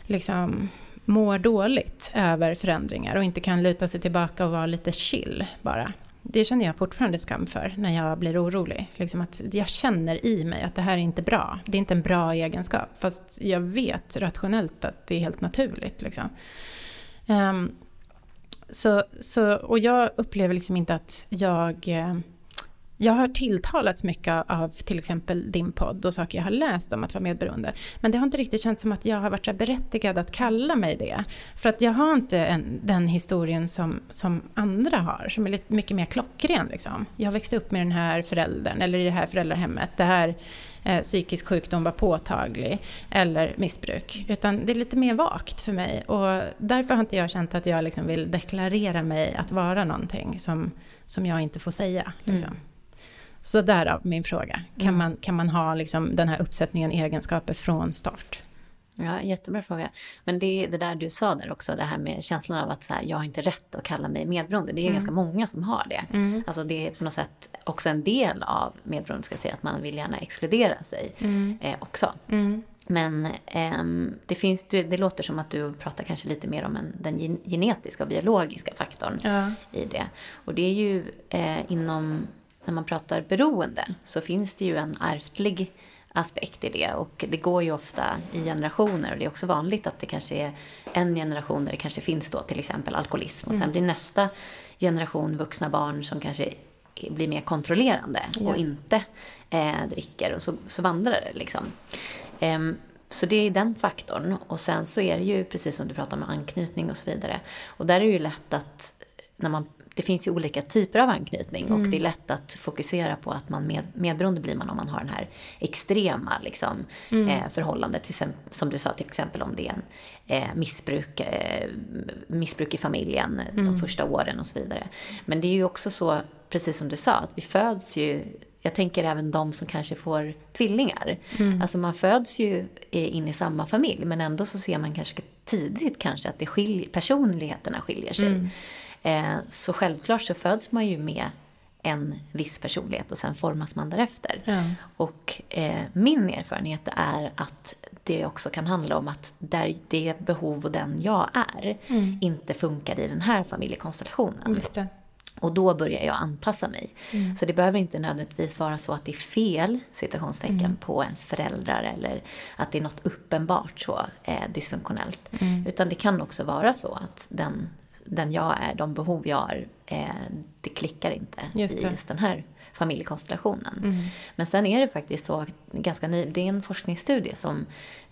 [SPEAKER 2] liksom mår dåligt över förändringar och inte kan luta sig tillbaka och vara lite chill bara det känner jag fortfarande skam för när jag blir orolig. Liksom att jag känner i mig att det här är inte bra. Det är inte en bra egenskap. Fast jag vet rationellt att det är helt naturligt. Liksom. Um, så, så, och jag upplever liksom inte att jag... Eh, jag har tilltalats mycket av till exempel din podd och saker jag har läst om att vara medberoende. Men det har inte riktigt känts som att jag har varit så berättigad att kalla mig det. För att jag har inte en, den historien som, som andra har, som är lite, mycket mer klockren. Liksom. Jag växte upp med den här föräldern, eller i det här föräldrahemmet. Det här eh, psykisk sjukdom var påtaglig, eller missbruk. Utan det är lite mer vagt för mig. Och därför har inte jag känt att jag liksom vill deklarera mig att vara någonting som, som jag inte får säga. Liksom. Mm. Så därav min fråga. Kan, mm. man, kan man ha liksom den här uppsättningen egenskaper från start?
[SPEAKER 1] Ja, jättebra fråga. Men det, det där du sa där också, det här med känslan av att så här, jag har inte rätt att kalla mig medberoende. Det är mm. ganska många som har det. Mm. Alltså det är på något sätt också en del av medberoende, ska säga, att man vill gärna exkludera sig mm. eh, också. Mm. Men eh, det, finns, det låter som att du pratar kanske lite mer om en, den genetiska och biologiska faktorn ja. i det. Och det är ju eh, inom när man pratar beroende så finns det ju en ärftlig aspekt i det och det går ju ofta i generationer och det är också vanligt att det kanske är en generation där det kanske finns då till exempel alkoholism och sen mm. blir nästa generation vuxna barn som kanske blir mer kontrollerande ja. och inte eh, dricker och så, så vandrar det liksom. Um, så det är den faktorn. Och sen så är det ju precis som du pratar om anknytning och så vidare. Och där är det ju lätt att när man det finns ju olika typer av anknytning mm. och det är lätt att fokusera på att man med, medberoende blir man om man har den här extrema liksom, mm. eh, förhållandet. Till, som du sa till exempel om det är en eh, missbruk, eh, missbruk i familjen mm. de första åren och så vidare. Men det är ju också så, precis som du sa, att vi föds ju jag tänker även de som kanske får tvillingar. Mm. Alltså man föds ju in i samma familj men ändå så ser man kanske tidigt kanske att det skiljer, personligheterna skiljer sig. Mm. Eh, så självklart så föds man ju med en viss personlighet och sen formas man därefter. Ja. Och eh, min erfarenhet är att det också kan handla om att där det behov och den jag är mm. inte funkar i den här familjekonstellationen. Och då börjar jag anpassa mig. Mm. Så det behöver inte nödvändigtvis vara så att det är fel citationstecken mm. på ens föräldrar eller att det är något uppenbart så eh, dysfunktionellt. Mm. Utan det kan också vara så att den den jag är, de behov jag har, eh, det klickar inte
[SPEAKER 2] Just det.
[SPEAKER 1] i just den här familjekonstellationen.
[SPEAKER 2] Mm.
[SPEAKER 1] Men sen är det faktiskt så, ganska ny, det är en forskningsstudie som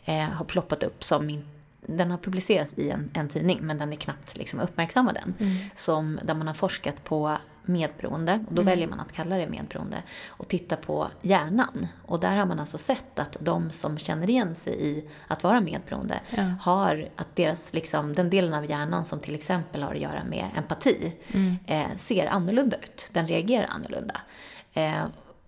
[SPEAKER 1] eh, har ploppat upp som in, den har publicerats i en, en tidning men den är knappt liksom uppmärksammad än.
[SPEAKER 2] Mm.
[SPEAKER 1] Som, där man har forskat på medberoende, och då väljer man att kalla det medberoende, och titta på hjärnan. Och där har man alltså sett att de som känner igen sig i att vara medberoende
[SPEAKER 2] Ja.
[SPEAKER 1] har att deras, liksom, den delen av hjärnan som till exempel har att göra med empati
[SPEAKER 2] Mm.
[SPEAKER 1] eh, ser annorlunda ut. Den reagerar annorlunda. Eh,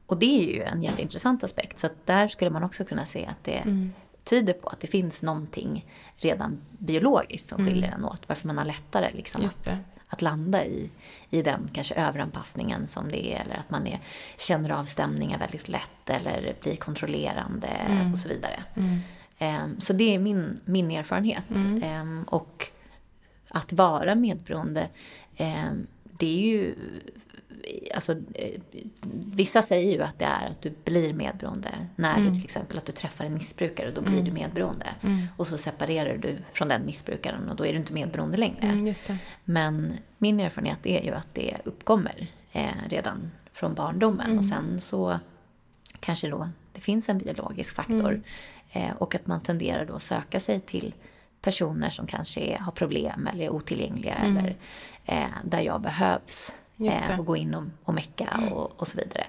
[SPEAKER 1] och det är ju en jätteintressant aspekt. Så att där skulle man också kunna se att det
[SPEAKER 2] Mm.
[SPEAKER 1] tyder på att det finns någonting redan biologiskt som skiljer en åt. Varför man har lättare liksom
[SPEAKER 2] Mm.
[SPEAKER 1] Att, att landa i, i den kanske överanpassningen som det är. Eller att man är, känner av stämningar väldigt lätt eller blir kontrollerande och så vidare.
[SPEAKER 2] Mm.
[SPEAKER 1] Ehm, Så det är min, min erfarenhet. Ehm, Och att vara medberoende, ehm, det är ju... Alltså, eh, vissa säger ju att det är att du blir medberoende när du till exempel att du träffar en missbrukare, då blir du medberoende. Och så separerar du från den missbrukaren och då är du inte medberoende längre.
[SPEAKER 2] Mm.
[SPEAKER 1] Men min erfarenhet är ju att det uppkommer eh, redan från barndomen och sen så kanske då det finns en biologisk faktor eh, och att man tenderar då att söka sig till personer som kanske har problem eller är otillgängliga eller eh, där jag behövs. Eh, och gå in och, och mecka och, och så vidare.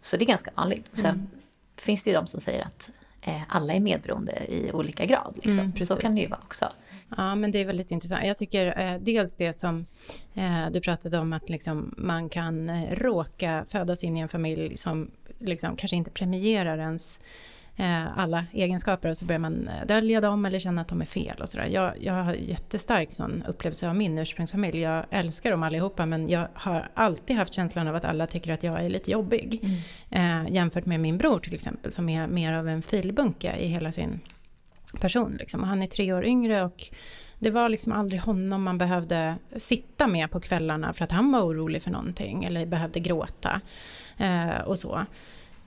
[SPEAKER 1] Så det är ganska vanligt. Och sen finns det ju de som säger att eh, alla är medberoende i olika grad. Liksom.
[SPEAKER 2] Mm,
[SPEAKER 1] så kan det ju vara också.
[SPEAKER 2] Ja, men det är väldigt intressant. Jag tycker eh, dels det som eh, du pratade om, att liksom, man kan eh, råka födas in i en familj som liksom, kanske inte premierar ens alla egenskaper och så börjar man eh, dölja dem eller känna att de är fel och sådär. Jag, jag har jättestark sån upplevelse av min ursprungsfamilj. Jag älskar dem allihopa men jag har alltid haft känslan av att alla tycker att jag är lite jobbig. Eh, jämfört med min bror till exempel som är mer av en filbunke i hela sin person. Liksom. Och han är tre år yngre och det var liksom aldrig honom man behövde sitta med på kvällarna för att han var orolig för någonting eller behövde gråta eh, och så.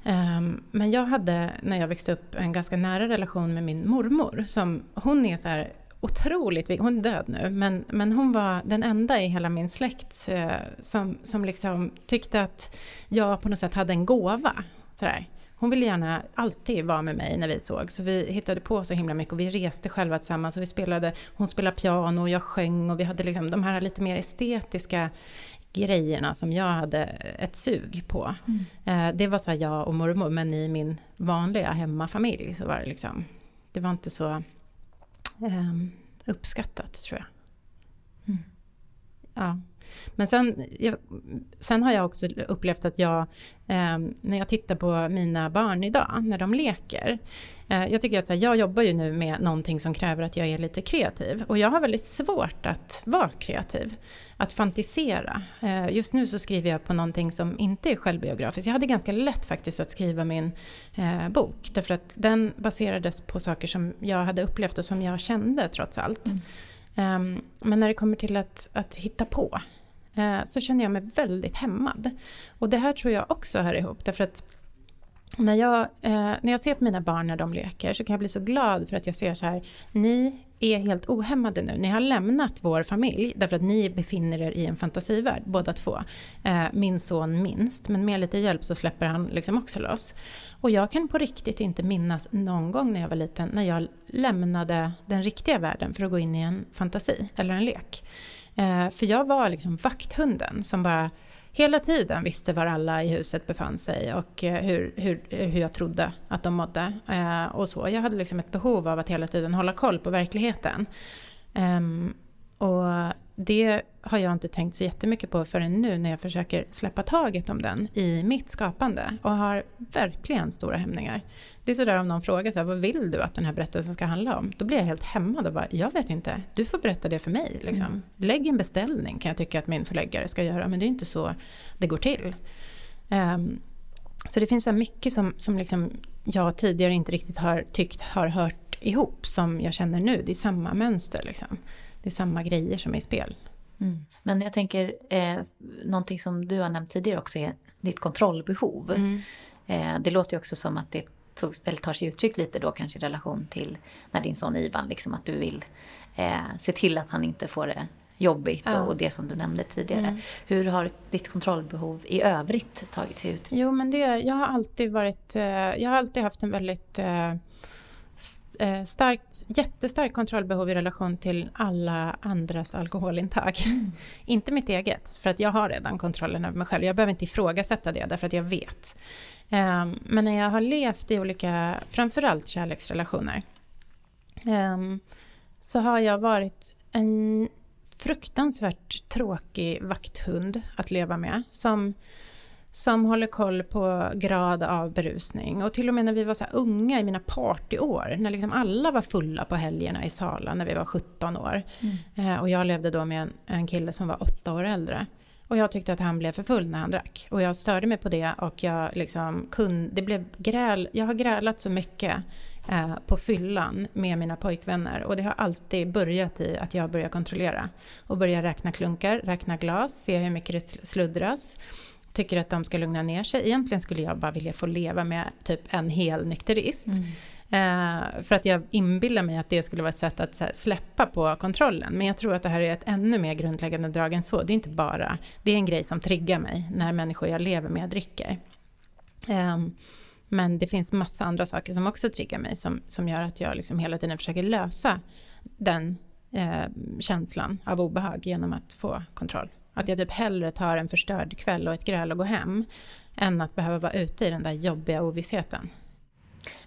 [SPEAKER 2] Ehm, men jag hade, när jag växte upp, en ganska nära relation med min mormor. Som, hon är så här otroligt, hon är död nu, men, men hon var den enda i hela min släkt eh, som, som liksom tyckte att jag på något sätt hade en gåva. Så där. Hon ville gärna alltid vara med mig när vi såg, så vi hittade på så himla mycket och vi reste själva tillsammans och vi spelade, hon spelade piano och jag sjöng och vi hade liksom de här lite mer estetiska grejerna som jag hade ett sug på. Eh, det var så jag och mormor, men i min vanliga hemmafamilj så var det liksom, det var inte så ehm, uppskattat tror jag. Ja. Men sen, jag, sen har jag också upplevt att jag, eh, när jag tittar på mina barn idag, när de leker. Eh, jag tycker att här, jag jobbar ju nu med någonting som kräver att jag är lite kreativ. Och jag har väldigt svårt att vara kreativ. Att fantisera. Eh, just nu så skriver jag på någonting som inte är självbiografiskt. Jag hade ganska lätt faktiskt att skriva min eh, bok. Därför att den baserades på saker som jag hade upplevt och som jag kände trots allt. Ehm, men när det kommer till att, att hitta på Eh, så känner jag mig väldigt hämmad. Och det här tror jag också hör ihop. Därför att när jag, eh, när jag ser på mina barn när de leker så kan jag bli så glad för att jag ser så här, ni är helt ohämmade nu. Ni har lämnat vår familj därför att ni befinner er i en fantasivärld, båda två. Eh, min son minst, men med lite hjälp så släpper han liksom också loss. Och jag kan på riktigt inte minnas någon gång när jag var liten när jag lämnade den riktiga världen för att gå in i en fantasi eller en lek. Eh, för jag var liksom vakthunden som bara hela tiden visste var alla i huset befann sig och eh, hur, hur, hur jag trodde att de mådde. Eh, och så. Jag hade liksom ett behov av att hela tiden hålla koll på verkligheten. Eh, och det har jag inte tänkt så jättemycket på förrän nu när jag försöker släppa taget om den i mitt skapande och har verkligen stora hämningar. Är sådär om någon frågar så här, vad vill du att den här berättelsen ska handla om? Då blir jag helt hämmad och bara, jag vet inte, du får berätta det för mig. Liksom. Lägg en beställning kan jag tycka att min förläggare ska göra, men det är inte så det går till. Ehm, så det finns så mycket som, som liksom jag tidigare inte riktigt har tyckt har hört ihop som jag känner nu. Det är samma mönster liksom. Det är samma grejer som är i spel.
[SPEAKER 1] Mm. Men jag tänker, eh, någonting som du har nämnt tidigare också är ditt kontrollbehov. Eh, det låter ju också som att det tog, eller tar sig uttryck lite då kanske i relation till när din son Ivan, liksom att du vill eh, se till att han inte får det jobbigt ja. och det som du nämnde tidigare. Mm. Hur har ditt kontrollbehov i övrigt tagit sig ut?
[SPEAKER 2] Jo, men det, jag har alltid varit, eh, jag har alltid haft en väldigt eh, eh, starkt, jättestarkt kontrollbehov i relation till alla andras alkoholintag. Mm. inte mitt eget, för att jag har redan kontrollen över mig själv. Jag behöver inte ifrågasätta det, därför att jag vet. Um, men när jag har levt i olika, framförallt kärleksrelationer, um, så har jag varit en fruktansvärt tråkig vakthund att leva med. Som, som håller koll på grad av berusning. Och till och med när vi var så unga i mina partyår, när liksom alla var fulla på helgerna i Sala när vi var 17 år. Mm. Eh, och jag levde då med en, en kille som var åtta år äldre. Och jag tyckte att han blev för full när han drack. Och jag störde mig på det och jag liksom kunde, det blev gräl, jag har grälat så mycket eh, på fyllan med mina pojkvänner. Och det har alltid börjat i att jag börjar kontrollera. Och börjar räkna klunkar, räkna glas, se hur mycket det sluddras. Tycker att de ska lugna ner sig. Egentligen skulle jag bara vilja få leva med typ en hel nykterist. Mm. Eh, för att jag inbillar mig att det skulle vara ett sätt att här, släppa på kontrollen. Men jag tror att det här är ett ännu mer grundläggande drag än så. Det är inte bara, det är en grej som triggar mig när människor jag lever med dricker. Eh, men det finns massa andra saker som också triggar mig som, som gör att jag liksom hela tiden försöker lösa den eh, känslan av obehag genom att få kontroll. Att jag typ hellre tar en förstörd kväll och ett gräl och går hem än att behöva vara ute i den där jobbiga ovissheten.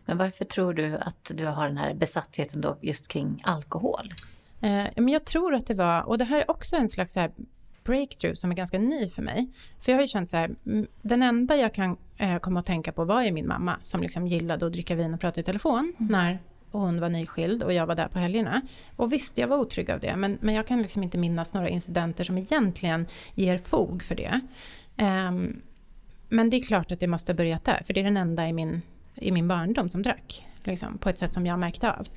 [SPEAKER 1] Men varför tror du att du har den här besattheten då just kring alkohol?
[SPEAKER 2] Eh, men jag tror att det var, och det här är också en slags så breakthrough som är ganska ny för mig. För jag har ju känt så här, den enda jag kan eh, komma att tänka på var ju min mamma som liksom gillade att dricka vin och prata i telefon mm. när hon var nyskild och jag var där på helgerna. Och visst, jag var otrygg av det, men, men jag kan liksom inte minnas några incidenter som egentligen ger fog för det. Um, men det är klart att det måste ha börjat där, för det är den enda i min i min barndom som drack. Liksom, på ett sätt som jag märkte av.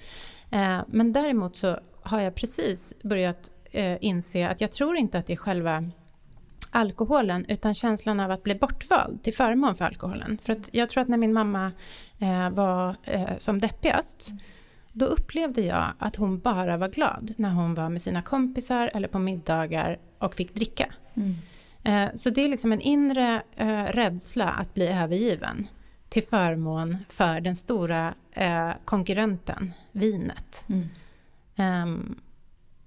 [SPEAKER 2] Eh, men däremot så har jag precis börjat eh, inse att jag tror inte att det är själva alkoholen utan känslan av att bli bortvald till förmån för alkoholen. För att jag tror att när min mamma eh, var eh, som deppigast då upplevde jag att hon bara var glad när hon var med sina kompisar eller på middagar och fick dricka. Mm. Eh, så det är liksom en inre eh, rädsla att bli övergiven till förmån för den stora eh, konkurrenten, vinet. Mm. Um,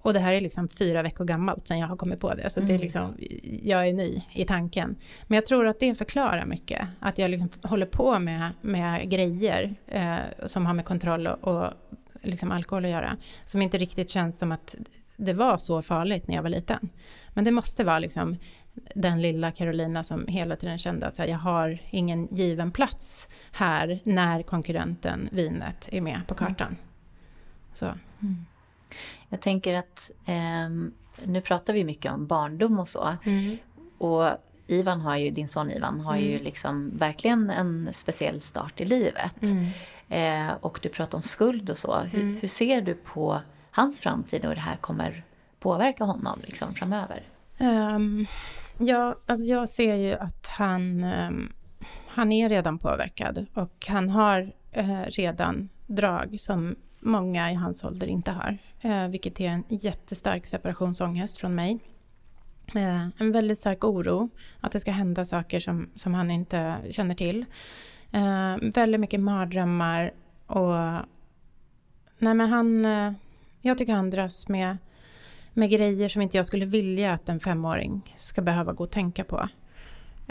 [SPEAKER 2] och det här är liksom fyra veckor gammalt sen jag har kommit på det. Så mm. det är mm. liksom, jag är ny i tanken. Men jag tror att det förklarar mycket. Att jag liksom håller på med, med grejer eh, som har med kontroll och, och liksom alkohol att göra. Som inte riktigt känns som att det var så farligt när jag var liten. Men det måste vara liksom den lilla Carolina som hela tiden kände att här, jag har ingen given plats här när konkurrenten vinet är med på kartan. Mm. Så. Mm.
[SPEAKER 1] Jag tänker att eh, nu pratar vi mycket om barndom och så. Mm. Och Ivan har ju, din son Ivan har ju mm. liksom verkligen en speciell start i livet. Mm. Eh, och du pratar om skuld och så. Hur, mm. hur, ser du på hans framtid och hur det här kommer påverka honom liksom framöver? Um,
[SPEAKER 2] Ja, alltså jag ser ju att han, um, han är redan påverkad och han har uh, redan drag som många i hans ålder inte har. Uh, vilket är en jättestark separationsångest från mig. Uh, en väldigt stark oro att det ska hända saker som, som han inte känner till. väldigt mycket mardrömmar och... Nej men han... jag tycker han dras med med grejer som inte jag skulle vilja att en femåring ska behöva gå och tänka på.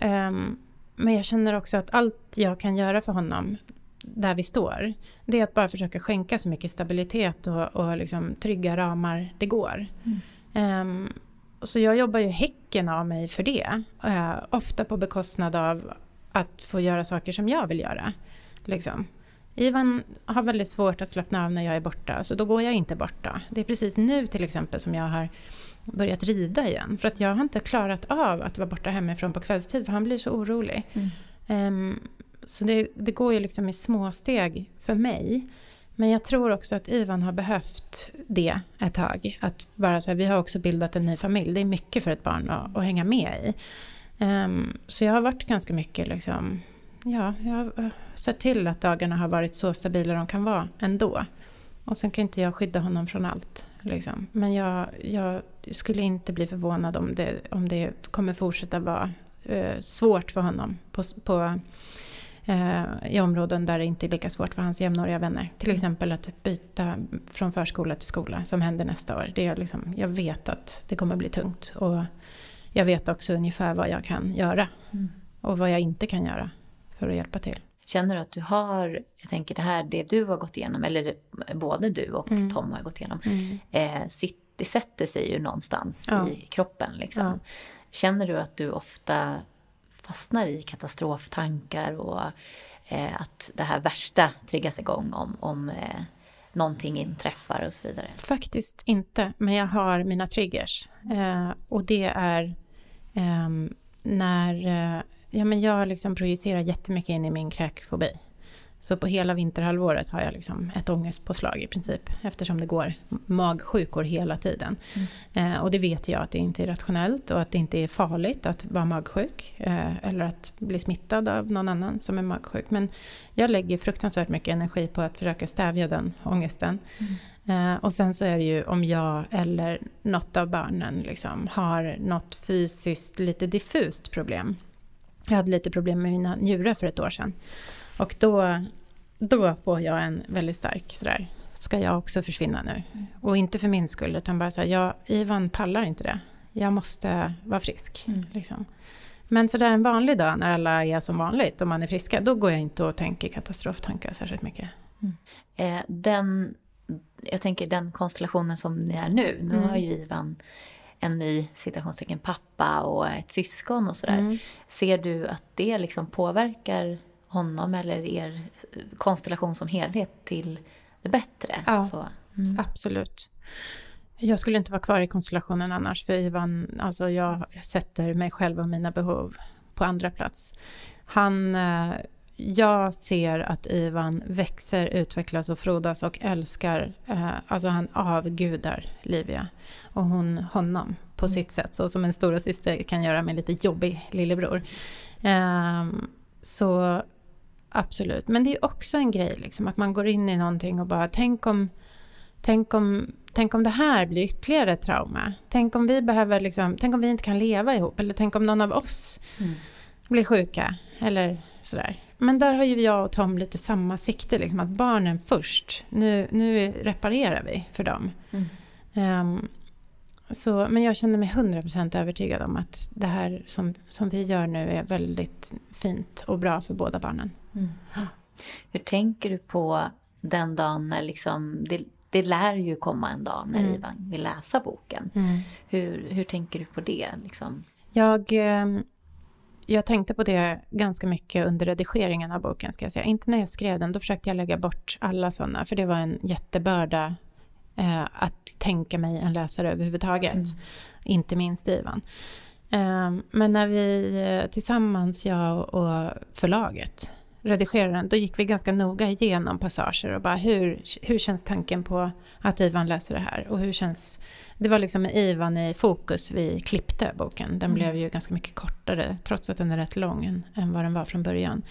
[SPEAKER 2] Um, men jag känner också att allt jag kan göra för honom där vi står, det är att bara försöka skänka så mycket stabilitet och, och liksom trygga ramar det går. Mm. Um, så jag jobbar ju häcken av mig för det. Uh, ofta på bekostnad av att få göra saker som jag vill göra. Liksom. Ivan har väldigt svårt att slappna av när jag är borta, så då går jag inte borta. Det är precis nu till exempel som jag har börjat rida igen. För att jag har inte klarat av att vara borta hemifrån på kvällstid, för han blir så orolig. Mm. Um, så det, det, går ju liksom i små steg för mig. Men jag tror också att Ivan har behövt det ett tag. Att bara så här, vi har också bildat en ny familj. Det är mycket för ett barn att, att hänga med i. Um, så jag har varit ganska mycket liksom ja, jag har sett till att dagarna har varit så stabila de kan vara ändå. Och sen kan inte jag skydda honom från allt. Liksom. Men jag, jag skulle inte bli förvånad om det, om det kommer fortsätta vara eh, svårt för honom på, på eh, i områden där det inte är lika svårt för hans jämnåriga vänner. Till mm. exempel att byta från förskola till skola som händer nästa år. Det är liksom, jag vet att det kommer bli tungt och jag vet också ungefär vad jag kan göra mm. och vad jag inte kan göra för att hjälpa till.
[SPEAKER 1] Känner du att du har, jag tänker det här, det du har gått igenom, eller både du och mm. Tom har gått igenom, mm. eh, sitt, det sätter sig ju någonstans ja. i kroppen. Liksom. Ja. Känner du att du ofta fastnar i katastroftankar och eh, att det här värsta triggas igång om, om eh, någonting inträffar och så vidare?
[SPEAKER 2] Faktiskt inte, men jag har mina triggers. Eh, och det är ehm, när eh, ja, men jag liksom projicerar jättemycket in i min kräkfobi. Så på hela vinterhalvåret har jag liksom ett ångestpåslag i princip eftersom det går magsjukor hela tiden. Mm. Eh, och det vet jag att det inte är rationellt och att det inte är farligt att vara magsjuk eh, eller att bli smittad av någon annan som är magsjuk. Men jag lägger fruktansvärt mycket energi på att försöka stävja den ångesten. Mm. Eh, och sen så är det ju om jag eller något av barnen liksom har något fysiskt lite diffust problem. Jag hade lite problem med mina njurar för ett år sedan. Och då, då får jag en väldigt stark sådär, ska jag också försvinna nu? Och inte för min skull, utan bara så här, jag, Ivan pallar inte det. Jag måste vara frisk. Mm. Liksom. Men sådär en vanlig dag när alla är som vanligt och man är friska, då går jag inte och tänker katastroftankar särskilt mycket.
[SPEAKER 1] Mm. Eh, den, jag tänker den konstellationen som ni är nu, nu mm. har ju Ivan en ny citationstecken pappa och ett syskon och sådär. Mm. Ser du att det liksom påverkar honom eller er konstellation som helhet till det bättre.
[SPEAKER 2] Ja, mm. absolut. Jag skulle inte vara kvar i konstellationen annars, för Ivan, alltså jag sätter mig själv och mina behov på andra plats. Han, eh, jag ser att Ivan växer, utvecklas och frodas och älskar, eh, alltså han avgudar Livia och hon honom på mm. sitt sätt, så som en stora syster kan göra med lite jobbig lillebror. Um, så Absolut, men det är också en grej liksom, att man går in i någonting och bara tänk om, tänk om, tänk om det här blir ytterligare ett trauma. Tänk om vi behöver liksom, tänk om vi inte kan leva ihop eller tänk om någon av oss mm. blir sjuka eller sådär. Men där har ju jag och Tom lite samma sikte, liksom, att barnen först. Nu, nu reparerar vi för dem. Mm. Um, så, men jag känner mig 100% övertygad om att det här som, som vi gör nu är väldigt fint och bra för båda barnen. Mm.
[SPEAKER 1] Hur tänker du på den dagen när liksom, det, det lär ju komma en dag när mm. Ivan vill läsa boken. Mm. Hur, hur tänker du på det? Liksom?
[SPEAKER 2] Jag, ehm, jag tänkte på det ganska mycket under redigeringen av boken, ska jag säga. Inte när jag skrev den, då försökte jag lägga bort alla sådana, för det var en jättebörda eh, att tänka mig en läsare överhuvudtaget. Mm. Inte minst Ivan. Eh, men när vi eh, tillsammans, jag och förlaget, redigerade den, då gick vi ganska noga igenom passager och bara hur, hur känns tanken på att Ivan läser det här? Och hur känns... Det var liksom med Ivan i fokus vi klippte boken. Den mm. blev ju ganska mycket kortare, trots att den är rätt lång än, än vad den var från början.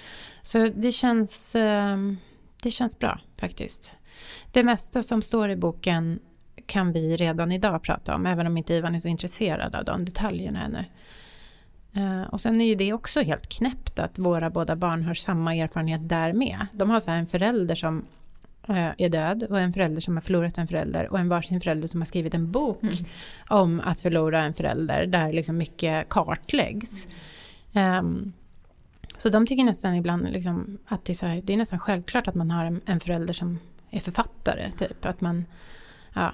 [SPEAKER 2] Så det känns, eh, det känns bra faktiskt. Det mesta som står i boken kan vi redan idag prata om, även om inte Ivan är så intresserad av de detaljerna ännu. Uh, och sen är ju det också helt knäppt att våra båda barn har samma erfarenhet där med. De har så en förälder som uh, är död och en förälder som har förlorat en förälder och en varsin förälder som har skrivit en bok mm. om att förlora en förälder där liksom mycket kartläggs. Um, så de tycker nästan ibland liksom att det är, här, det är nästan självklart att man har en, en förälder som är författare. Typ. Att man, ja.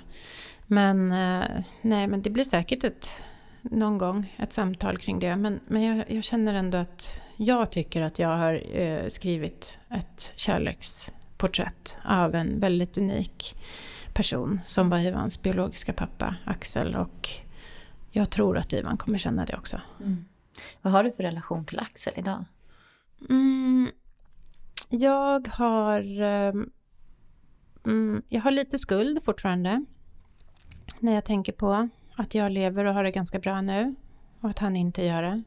[SPEAKER 2] Men uh, nej, men det blir säkert ett någon gång ett samtal kring det. Men, men jag, jag känner ändå att jag tycker att jag har eh, skrivit ett kärleksporträtt av en väldigt unik person som var Ivans biologiska pappa Axel. Och jag tror att Ivan kommer känna det också. Mm.
[SPEAKER 1] Vad har du för relation till Axel idag?
[SPEAKER 2] Mm, jag har... Eh, mm, jag har lite skuld fortfarande. När jag tänker på att jag lever och har det ganska bra nu och att han inte gör det.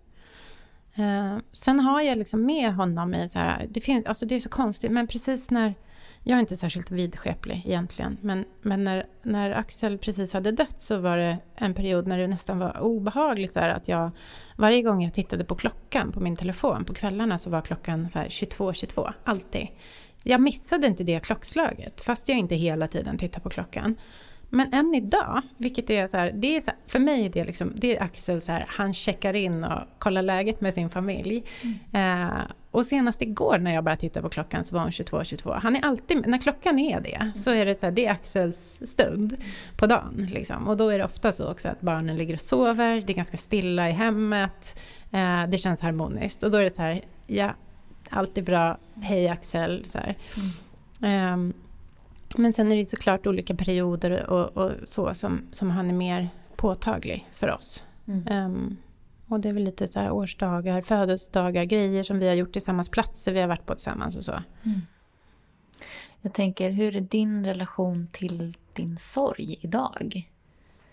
[SPEAKER 2] Uh, sen har jag liksom med honom i så här, det, finns, alltså det är så konstigt, men precis när jag är inte särskilt vidskeplig egentligen, men, men när, när Axel precis hade dött så var det en period när det nästan var obehagligt så här, att jag varje gång jag tittade på klockan på min telefon på kvällarna så var klockan så här 22.22, 22, alltid. Jag missade inte det klockslaget, fast jag inte hela tiden tittar på klockan. Men än idag, vilket är så här, det är så här, för mig är det, liksom, det är Axel så här, han checkar in och kollar läget med sin familj. Mm. Eh, och senast igår när jag bara tittade på klockan så var hon 22.22. 22. Han är alltid, när klockan är det, mm. så är det så här, det är Axels stund mm. på dagen. Liksom. Och då är det ofta så också att barnen ligger och sover, det är ganska stilla i hemmet, eh, det känns harmoniskt. Och då är det så här, ja, allt är bra, hej Axel. Så eh, men sen är det såklart olika perioder och, och så som, som han är mer påtaglig för oss. Mm. Um, och det är väl lite så här årsdagar, födelsedagar, grejer som vi har gjort tillsammans, platser vi har varit på tillsammans och så. Mm.
[SPEAKER 1] Jag tänker, hur är din relation till din sorg idag?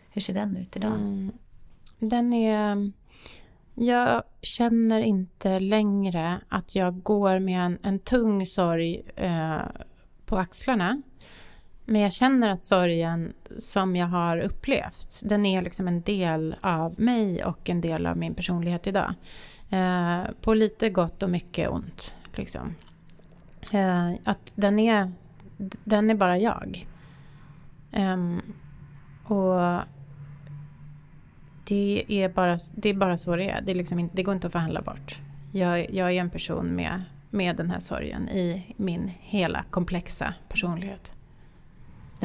[SPEAKER 1] Hur ser den ut idag? Mm.
[SPEAKER 2] Den är... Jag känner inte längre att jag går med en, en tung sorg eh, på axlarna. Men jag känner att sorgen som jag har upplevt, den är liksom en del av mig och en del av min personlighet idag. Eh, på lite gott och mycket ont. Liksom. Eh, att den är, den är bara jag. Eh, och det är, bara, det är bara så det är. Det, är liksom inte, det går inte att förhandla bort. Jag, jag är en person med, med den här sorgen i min hela komplexa personlighet.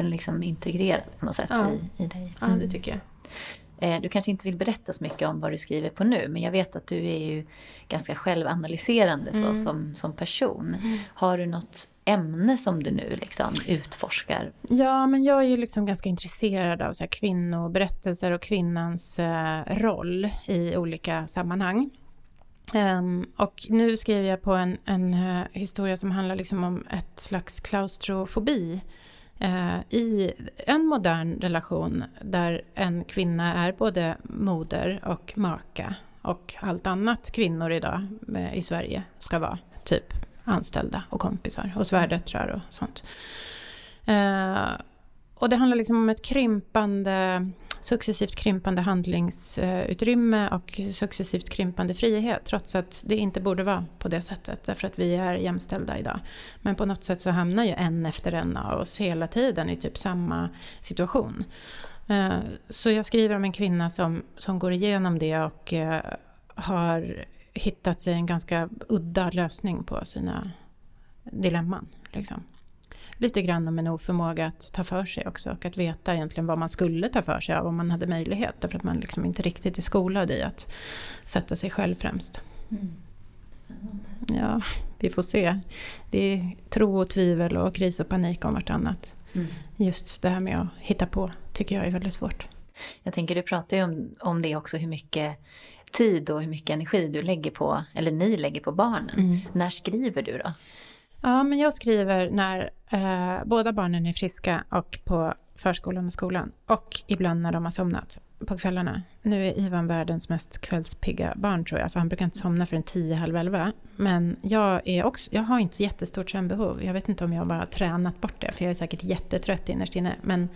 [SPEAKER 1] Den liksom integrerad på något sätt ja. i, i dig.
[SPEAKER 2] Mm. Ja, det mm. tycker jag.
[SPEAKER 1] Eh, du kanske inte vill berätta så mycket om vad du skriver på nu, men jag vet att du är ju ganska självanalyserande mm. så, som, som person. Mm. Har du något ämne som du nu liksom utforskar?
[SPEAKER 2] Ja, men jag är ju liksom ganska intresserad av så här kvinnoberättelser och kvinnans eh, roll i olika sammanhang. Um, och nu skriver jag på en, en uh, historia som handlar liksom om ett slags klaustrofobi Eh, i en modern relation där en kvinna är både moder och maka och allt annat kvinnor idag eh, i Sverige ska vara. Typ anställda och kompisar och svärdöttrar och sånt. Eh, och det handlar liksom om ett krympande successivt krympande handlingsutrymme och successivt krympande frihet trots att det inte borde vara på det sättet därför att vi är jämställda idag. Men på något sätt så hamnar ju en efter en av oss hela tiden i typ samma situation. Eh, så jag skriver om en kvinna som, som går igenom det och eh, har hittat sig en ganska udda lösning på sina dilemman. Liksom lite grann om en oförmåga att ta för sig också och att veta egentligen vad man skulle ta för sig av om man hade möjlighet därför att man liksom inte riktigt är skolad i att sätta sig själv främst. Mm. Ja, vi får se. Det är tro och tvivel och kris och panik om vartannat. Mm. Just det här med att hitta på tycker jag är väldigt svårt.
[SPEAKER 1] Jag tänker, du pratar ju om, om det också, hur mycket tid och hur mycket energi du lägger på, eller ni lägger på barnen. Mm. När skriver du då?
[SPEAKER 2] Ja, men jag skriver när eh, båda barnen är friska och på förskolan och skolan. Och ibland när de har somnat på kvällarna. Nu är Ivan världens mest kvällspigga barn tror jag, för han brukar inte somna förrän tio, halv elva. Men jag, är också, jag har inte så jättestort sömnbehov. Jag vet inte om jag bara har tränat bort det, för jag är säkert jättetrött innerst inne. Men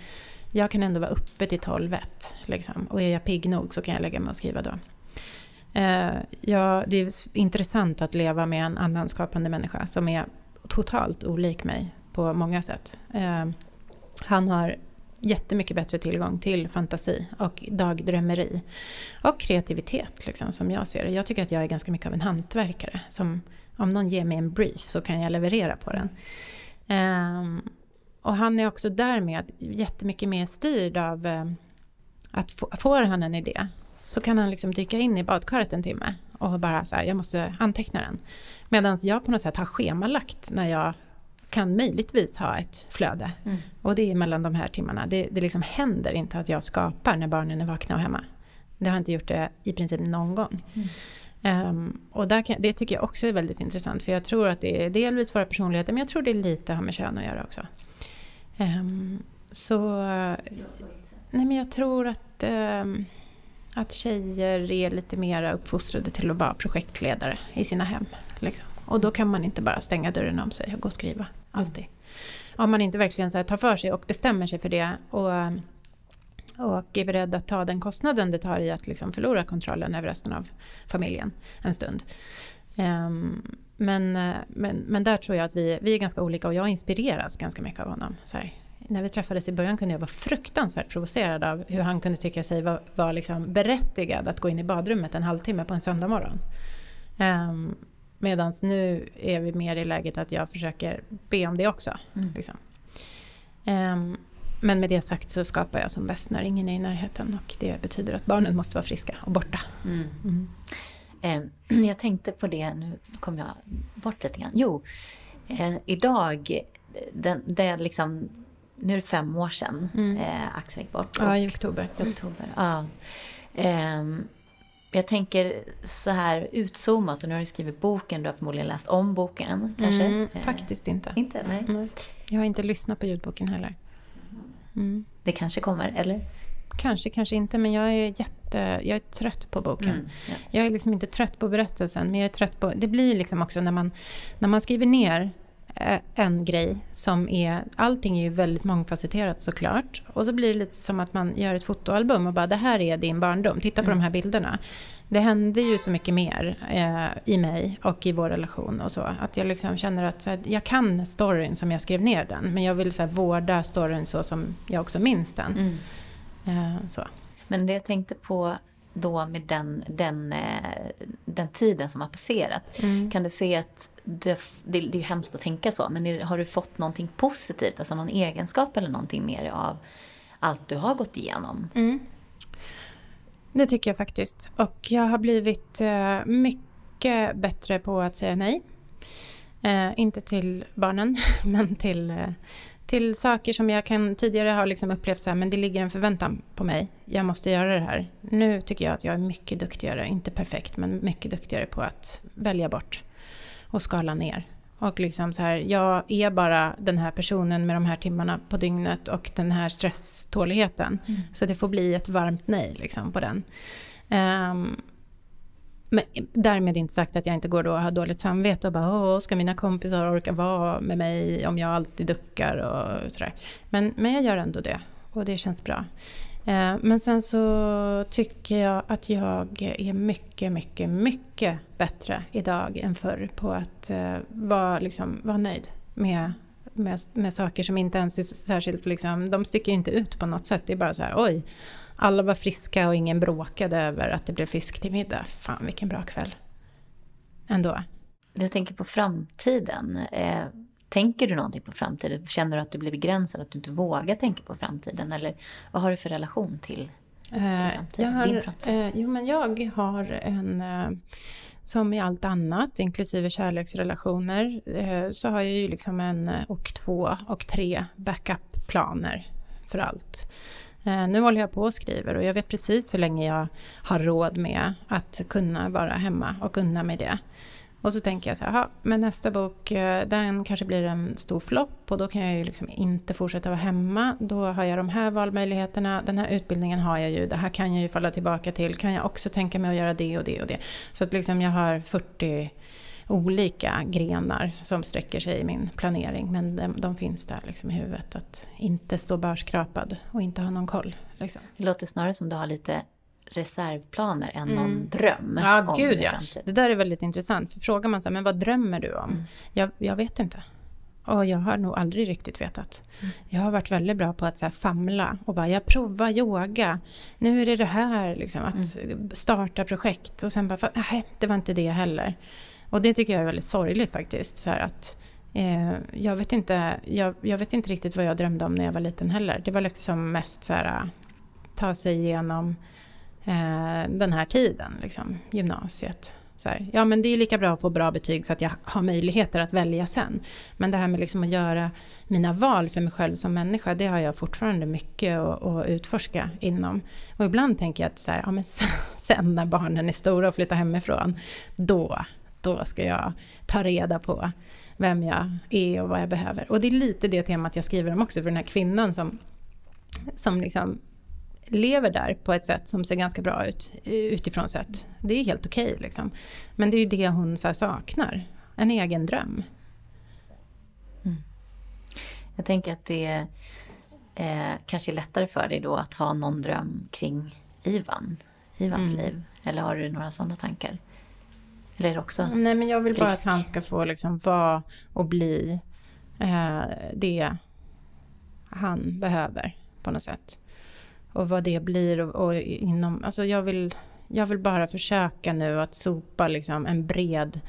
[SPEAKER 2] jag kan ändå vara uppe till tolv, ett, liksom. Och är jag pigg nog så kan jag lägga mig och skriva då. Eh, ja, det är intressant att leva med en annan skapande människa som är totalt olik mig på många sätt. Eh, han har jättemycket bättre tillgång till fantasi och dagdrömmeri. Och kreativitet, liksom, som jag ser det. Jag tycker att jag är ganska mycket av en hantverkare. Som, om någon ger mig en brief så kan jag leverera på den. Eh, och han är också därmed jättemycket mer styrd av eh, att få, får han en idé så kan han liksom dyka in i badkaret en timme och bara så här, jag måste anteckna den. Medan jag på något sätt har schemalagt när jag kan möjligtvis ha ett flöde. Mm. Och det är mellan de här timmarna. Det, det liksom händer inte att jag skapar när barnen är vakna och hemma. Det har inte gjort det i princip någon gång. Mm. Um, och kan, det tycker jag också är väldigt intressant. För jag tror att det är delvis våra personligheter men jag tror det lite har med kön att göra också. Um, så... Nej men jag tror att... Um, att tjejer är lite mer uppfostrade till att vara projektledare i sina hem. Liksom. Och då kan man inte bara stänga dörren om sig och gå och skriva, alltid. Om man inte verkligen så tar för sig och bestämmer sig för det och, och är beredd att ta den kostnaden det tar i att liksom förlora kontrollen över resten av familjen en stund. Um, men, men, men där tror jag att vi, vi är ganska olika och jag inspireras ganska mycket av honom. Så här, när vi träffades i början kunde jag vara fruktansvärt provocerad av hur han kunde tycka sig vara var liksom berättigad att gå in i badrummet en halvtimme på en söndag morgon. Um, Medan nu är vi mer i läget att jag försöker be om det också. Mm. Liksom. Um, men med det sagt så skapar jag som bäst när ingen är i närheten och det betyder att barnen måste vara friska och borta. Mm.
[SPEAKER 1] Mm. Eh, jag tänkte på det, nu kom jag bort lite grann. Jo, eh, idag, den, det liksom nu är det fem år sedan mm. eh, Axel gick bort.
[SPEAKER 2] Ja, i oktober.
[SPEAKER 1] I oktober, ja. Jag tänker så här utzoomat och nu har du skrivit boken, du har förmodligen läst om boken kanske? Mm,
[SPEAKER 2] eh, faktiskt inte.
[SPEAKER 1] Inte? Nej. nej.
[SPEAKER 2] Jag har inte lyssnat på ljudboken heller.
[SPEAKER 1] Mm. Det kanske kommer, eller?
[SPEAKER 2] Kanske, kanske inte, men jag är jätte... Jag är trött på boken. Mm, ja. Jag är liksom inte trött på berättelsen, men jag är trött på... Det blir liksom också när man, när man skriver ner en grej som är, allting är ju väldigt mångfacetterat såklart. Och så blir det lite som att man gör ett fotoalbum och bara det här är din barndom, titta på mm. de här bilderna. Det hände ju så mycket mer eh, i mig och i vår relation och så. Att jag liksom känner att här, jag kan storyn som jag skrev ner den. Men jag vill så här, vårda storyn så som jag också minns den. Mm. Eh, så.
[SPEAKER 1] Men det jag tänkte på då med den, den, eh, den tiden som har passerat. Mm. Kan du se att det, det, det är hemskt att tänka så, men har du fått någonting positivt, alltså någon egenskap eller någonting mer av allt du har gått igenom? Mm.
[SPEAKER 2] Det tycker jag faktiskt. Och jag har blivit eh, mycket bättre på att säga nej. Eh, inte till barnen, men till eh, till saker som jag kan tidigare ha liksom upplevt så här, men det ligger en förväntan på mig. Jag måste göra det här. Nu tycker jag att jag är mycket duktigare, inte perfekt, men mycket duktigare på att välja bort och skala ner. Och liksom så här, jag är bara den här personen med de här timmarna på dygnet och den här stresståligheten. Mm. Så det får bli ett varmt nej liksom på den. Um, men därmed inte sagt att jag inte går då och har dåligt samvete och bara Åh, ska mina kompisar orka vara med mig om jag alltid duckar och sådär. Men, men jag gör ändå det och det känns bra. Eh, men sen så tycker jag att jag är mycket, mycket, mycket bättre idag än förr på att eh, vara, liksom, vara nöjd med, med, med saker som inte ens är särskilt, liksom, de sticker inte ut på något sätt. Det är bara så här, oj, alla var friska och ingen bråkade över att det blev fisk till middag. Fan vilken bra kväll. Ändå.
[SPEAKER 1] Jag tänker på framtiden. Eh, tänker du någonting på framtiden? Känner du att du blir begränsad, att du inte vågar tänka på framtiden? Eller vad har du för relation till, till eh, framtiden?
[SPEAKER 2] Har, Din framtid? Eh, jo, men jag har en... Eh, som i allt annat, inklusive kärleksrelationer, så har jag ju liksom en och två och tre backup-planer för allt. Eh, nu håller jag på och skriver och jag vet precis hur länge jag har råd med att kunna vara hemma och unna mig det. Och så tänker jag så här, men nästa bok, eh, den kanske blir en stor flopp och då kan jag ju liksom inte fortsätta vara hemma. Då har jag de här valmöjligheterna, den här utbildningen har jag ju, det här kan jag ju falla tillbaka till. Kan jag också tänka mig att göra det och det och det. Så att liksom jag har 40 olika grenar som sträcker sig i min planering. Men de, de finns där liksom i huvudet. Att inte stå börskrapad och inte ha någon koll. Liksom.
[SPEAKER 1] Det låter snarare som du har lite reservplaner än mm. någon dröm
[SPEAKER 2] ja, om gud, ja. Det där är väldigt intressant. För frågar man så här, men vad drömmer du om? Mm. Jag, jag, vet inte. Och jag har nog aldrig riktigt vetat. Mm. Jag har varit väldigt bra på att så famla och bara, jag provar yoga. Nu är det det här, liksom, att mm. starta projekt. Och sen bara, nej, det var inte det heller. Och det tycker jag är väldigt sorgligt faktiskt. Så att, eh, jag, vet inte, jag, jag, vet inte riktigt vad jag drömde om när jag var liten heller. Det var liksom mest så här, ta sig igenom eh, den här tiden, liksom, gymnasiet. Så här, ja men det är lika bra att få bra betyg så att jag har möjligheter att välja sen. Men det här med liksom att göra mina val för mig själv som människa, det har jag fortfarande mycket att, att utforska inom. Och ibland tänker jag att så här, ja, men sen när barnen är stora och flyttar hemifrån, då då ska jag ta reda på vem jag är och vad jag behöver. Och det är lite det temat jag skriver om också, för den här kvinnan som, som liksom lever där på ett sätt som ser ganska bra ut utifrån sett. Det är helt okej okay, liksom. Men det är ju det hon så saknar. en egen dröm.
[SPEAKER 1] Mm. Jag tänker att det eh, kanske är lättare för dig då att ha någon dröm kring Ivan, Ivans mm. liv. Eller har du några sådana tankar? Eller är det också
[SPEAKER 2] Nej, men jag vill risk? bara att han ska få liksom vara och bli eh, det han behöver på något sätt. Och vad det blir och, och, inom, alltså jag vill, jag vill bara försöka nu att sopa liksom en bred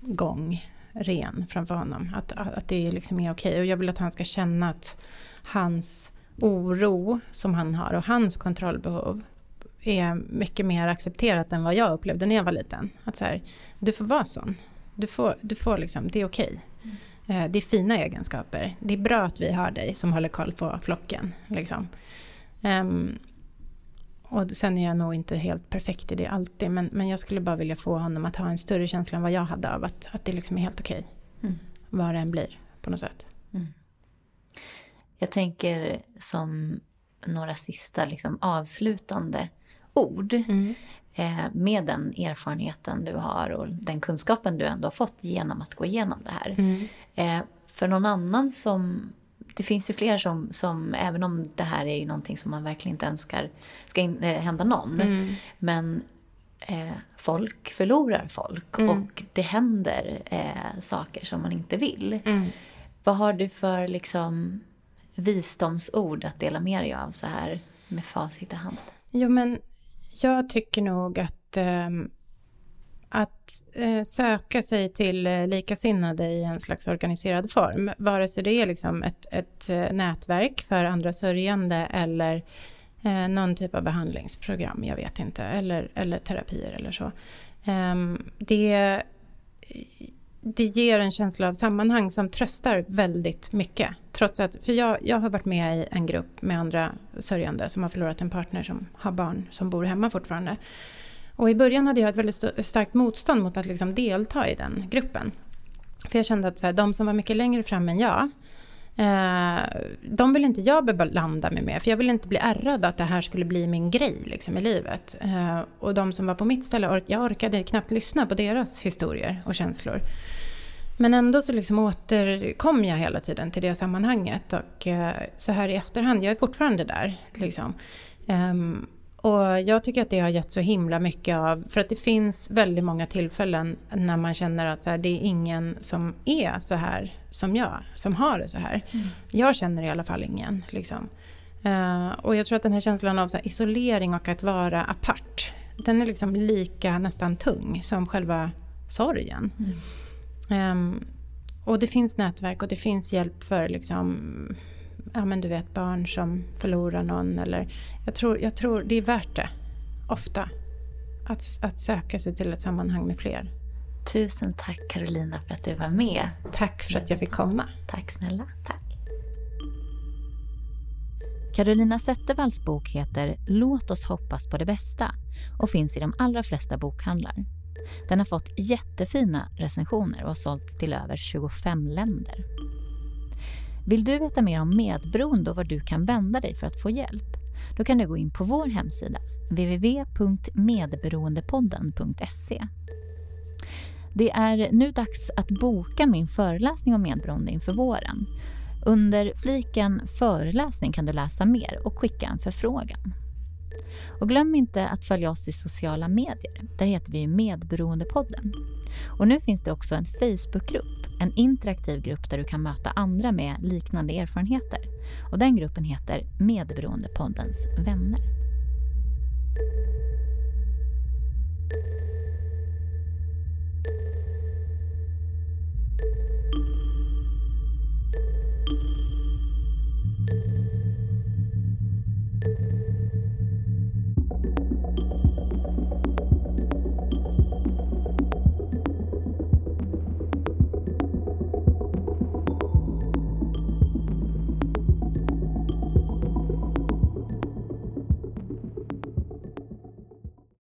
[SPEAKER 2] gång ren framför honom. Att, att det liksom är okej. Och jag vill att han ska känna att hans oro som han har och hans kontrollbehov är mycket mer accepterat än vad jag upplevde när jag var liten. Att så här, du får vara sån. Du får, du får liksom, det är okej. Mm. Eh, det är fina egenskaper. Det är bra att vi har dig som håller koll på flocken. Liksom. Um, och sen är jag nog inte helt perfekt i det alltid. Men, men jag skulle bara vilja få honom att ha en större känsla än vad jag hade av att, att det liksom är helt okej. Mm. Vad det än blir på något sätt. Mm.
[SPEAKER 1] Jag tänker som några sista liksom, avslutande ord. Mm. Eh, med den erfarenheten du har och den kunskapen du ändå har fått genom att gå igenom det här. Mm. Eh, för någon annan som det finns ju fler som, som, även om det här är ju någonting som man verkligen inte önskar ska in, äh, hända någon, mm. men eh, folk förlorar folk mm. och det händer eh, saker som man inte vill. Mm. Vad har du för liksom, visdomsord att dela med dig av så här med facit i hand?
[SPEAKER 2] Jo, men jag tycker nog att ehm, att eh, söka sig till eh, likasinnade i en slags organiserad form, vare sig det är liksom ett, ett eh, nätverk för andra sörjande eller eh, någon typ av behandlingsprogram, jag vet inte, eller, eller terapier eller så. Ehm, det, det ger en känsla av sammanhang som tröstar väldigt mycket. Trots att, för jag, jag har varit med i en grupp med andra sörjande som har förlorat en partner som har barn som bor hemma fortfarande. Och i början hade jag ett väldigt starkt motstånd mot att liksom delta i den gruppen. För jag kände att så här, de som var mycket längre fram än jag, eh, de vill inte jag belanda mig med. För jag vill inte bli ärrad att det här skulle bli min grej liksom, i livet. Eh, och de som var på mitt ställe, or jag orkade knappt lyssna på deras historier och känslor. Men ändå så liksom återkom jag hela tiden till det sammanhanget. Och eh, så här i efterhand, jag är fortfarande där. Liksom. Ehm, och jag tycker att det har gett så himla mycket av, för att det finns väldigt många tillfällen när man känner att här, det är ingen som är så här som jag, som har det så här. Mm. Jag känner i alla fall ingen. Liksom. Uh, och jag tror att den här känslan av här, isolering och att vara apart, den är liksom lika nästan tung som själva sorgen. Mm. Um, och det finns nätverk och det finns hjälp för liksom, ja men du vet barn som förlorar någon eller jag tror, jag tror det är värt det, ofta, att, att söka sig till ett sammanhang med fler.
[SPEAKER 1] Tusen tack Carolina för att du var med.
[SPEAKER 2] Tack för att jag fick komma.
[SPEAKER 1] Tack snälla. Tack.
[SPEAKER 3] Carolina Zettervalls bok heter Låt oss hoppas på det bästa och finns i de allra flesta bokhandlar. Den har fått jättefina recensioner och har sålts till över 25 länder. Vill du veta mer om medberoende och var du kan vända dig för att få hjälp? Då kan du gå in på vår hemsida www.medberoendepodden.se. Det är nu dags att boka min föreläsning om medberoende inför våren. Under fliken föreläsning kan du läsa mer och skicka en förfrågan. Och glöm inte att följa oss i sociala medier. Där heter vi Medberoendepodden. Och nu finns det också en Facebookgrupp, en interaktiv grupp där du kan möta andra med liknande erfarenheter. Och den gruppen heter Medberoendepoddens vänner.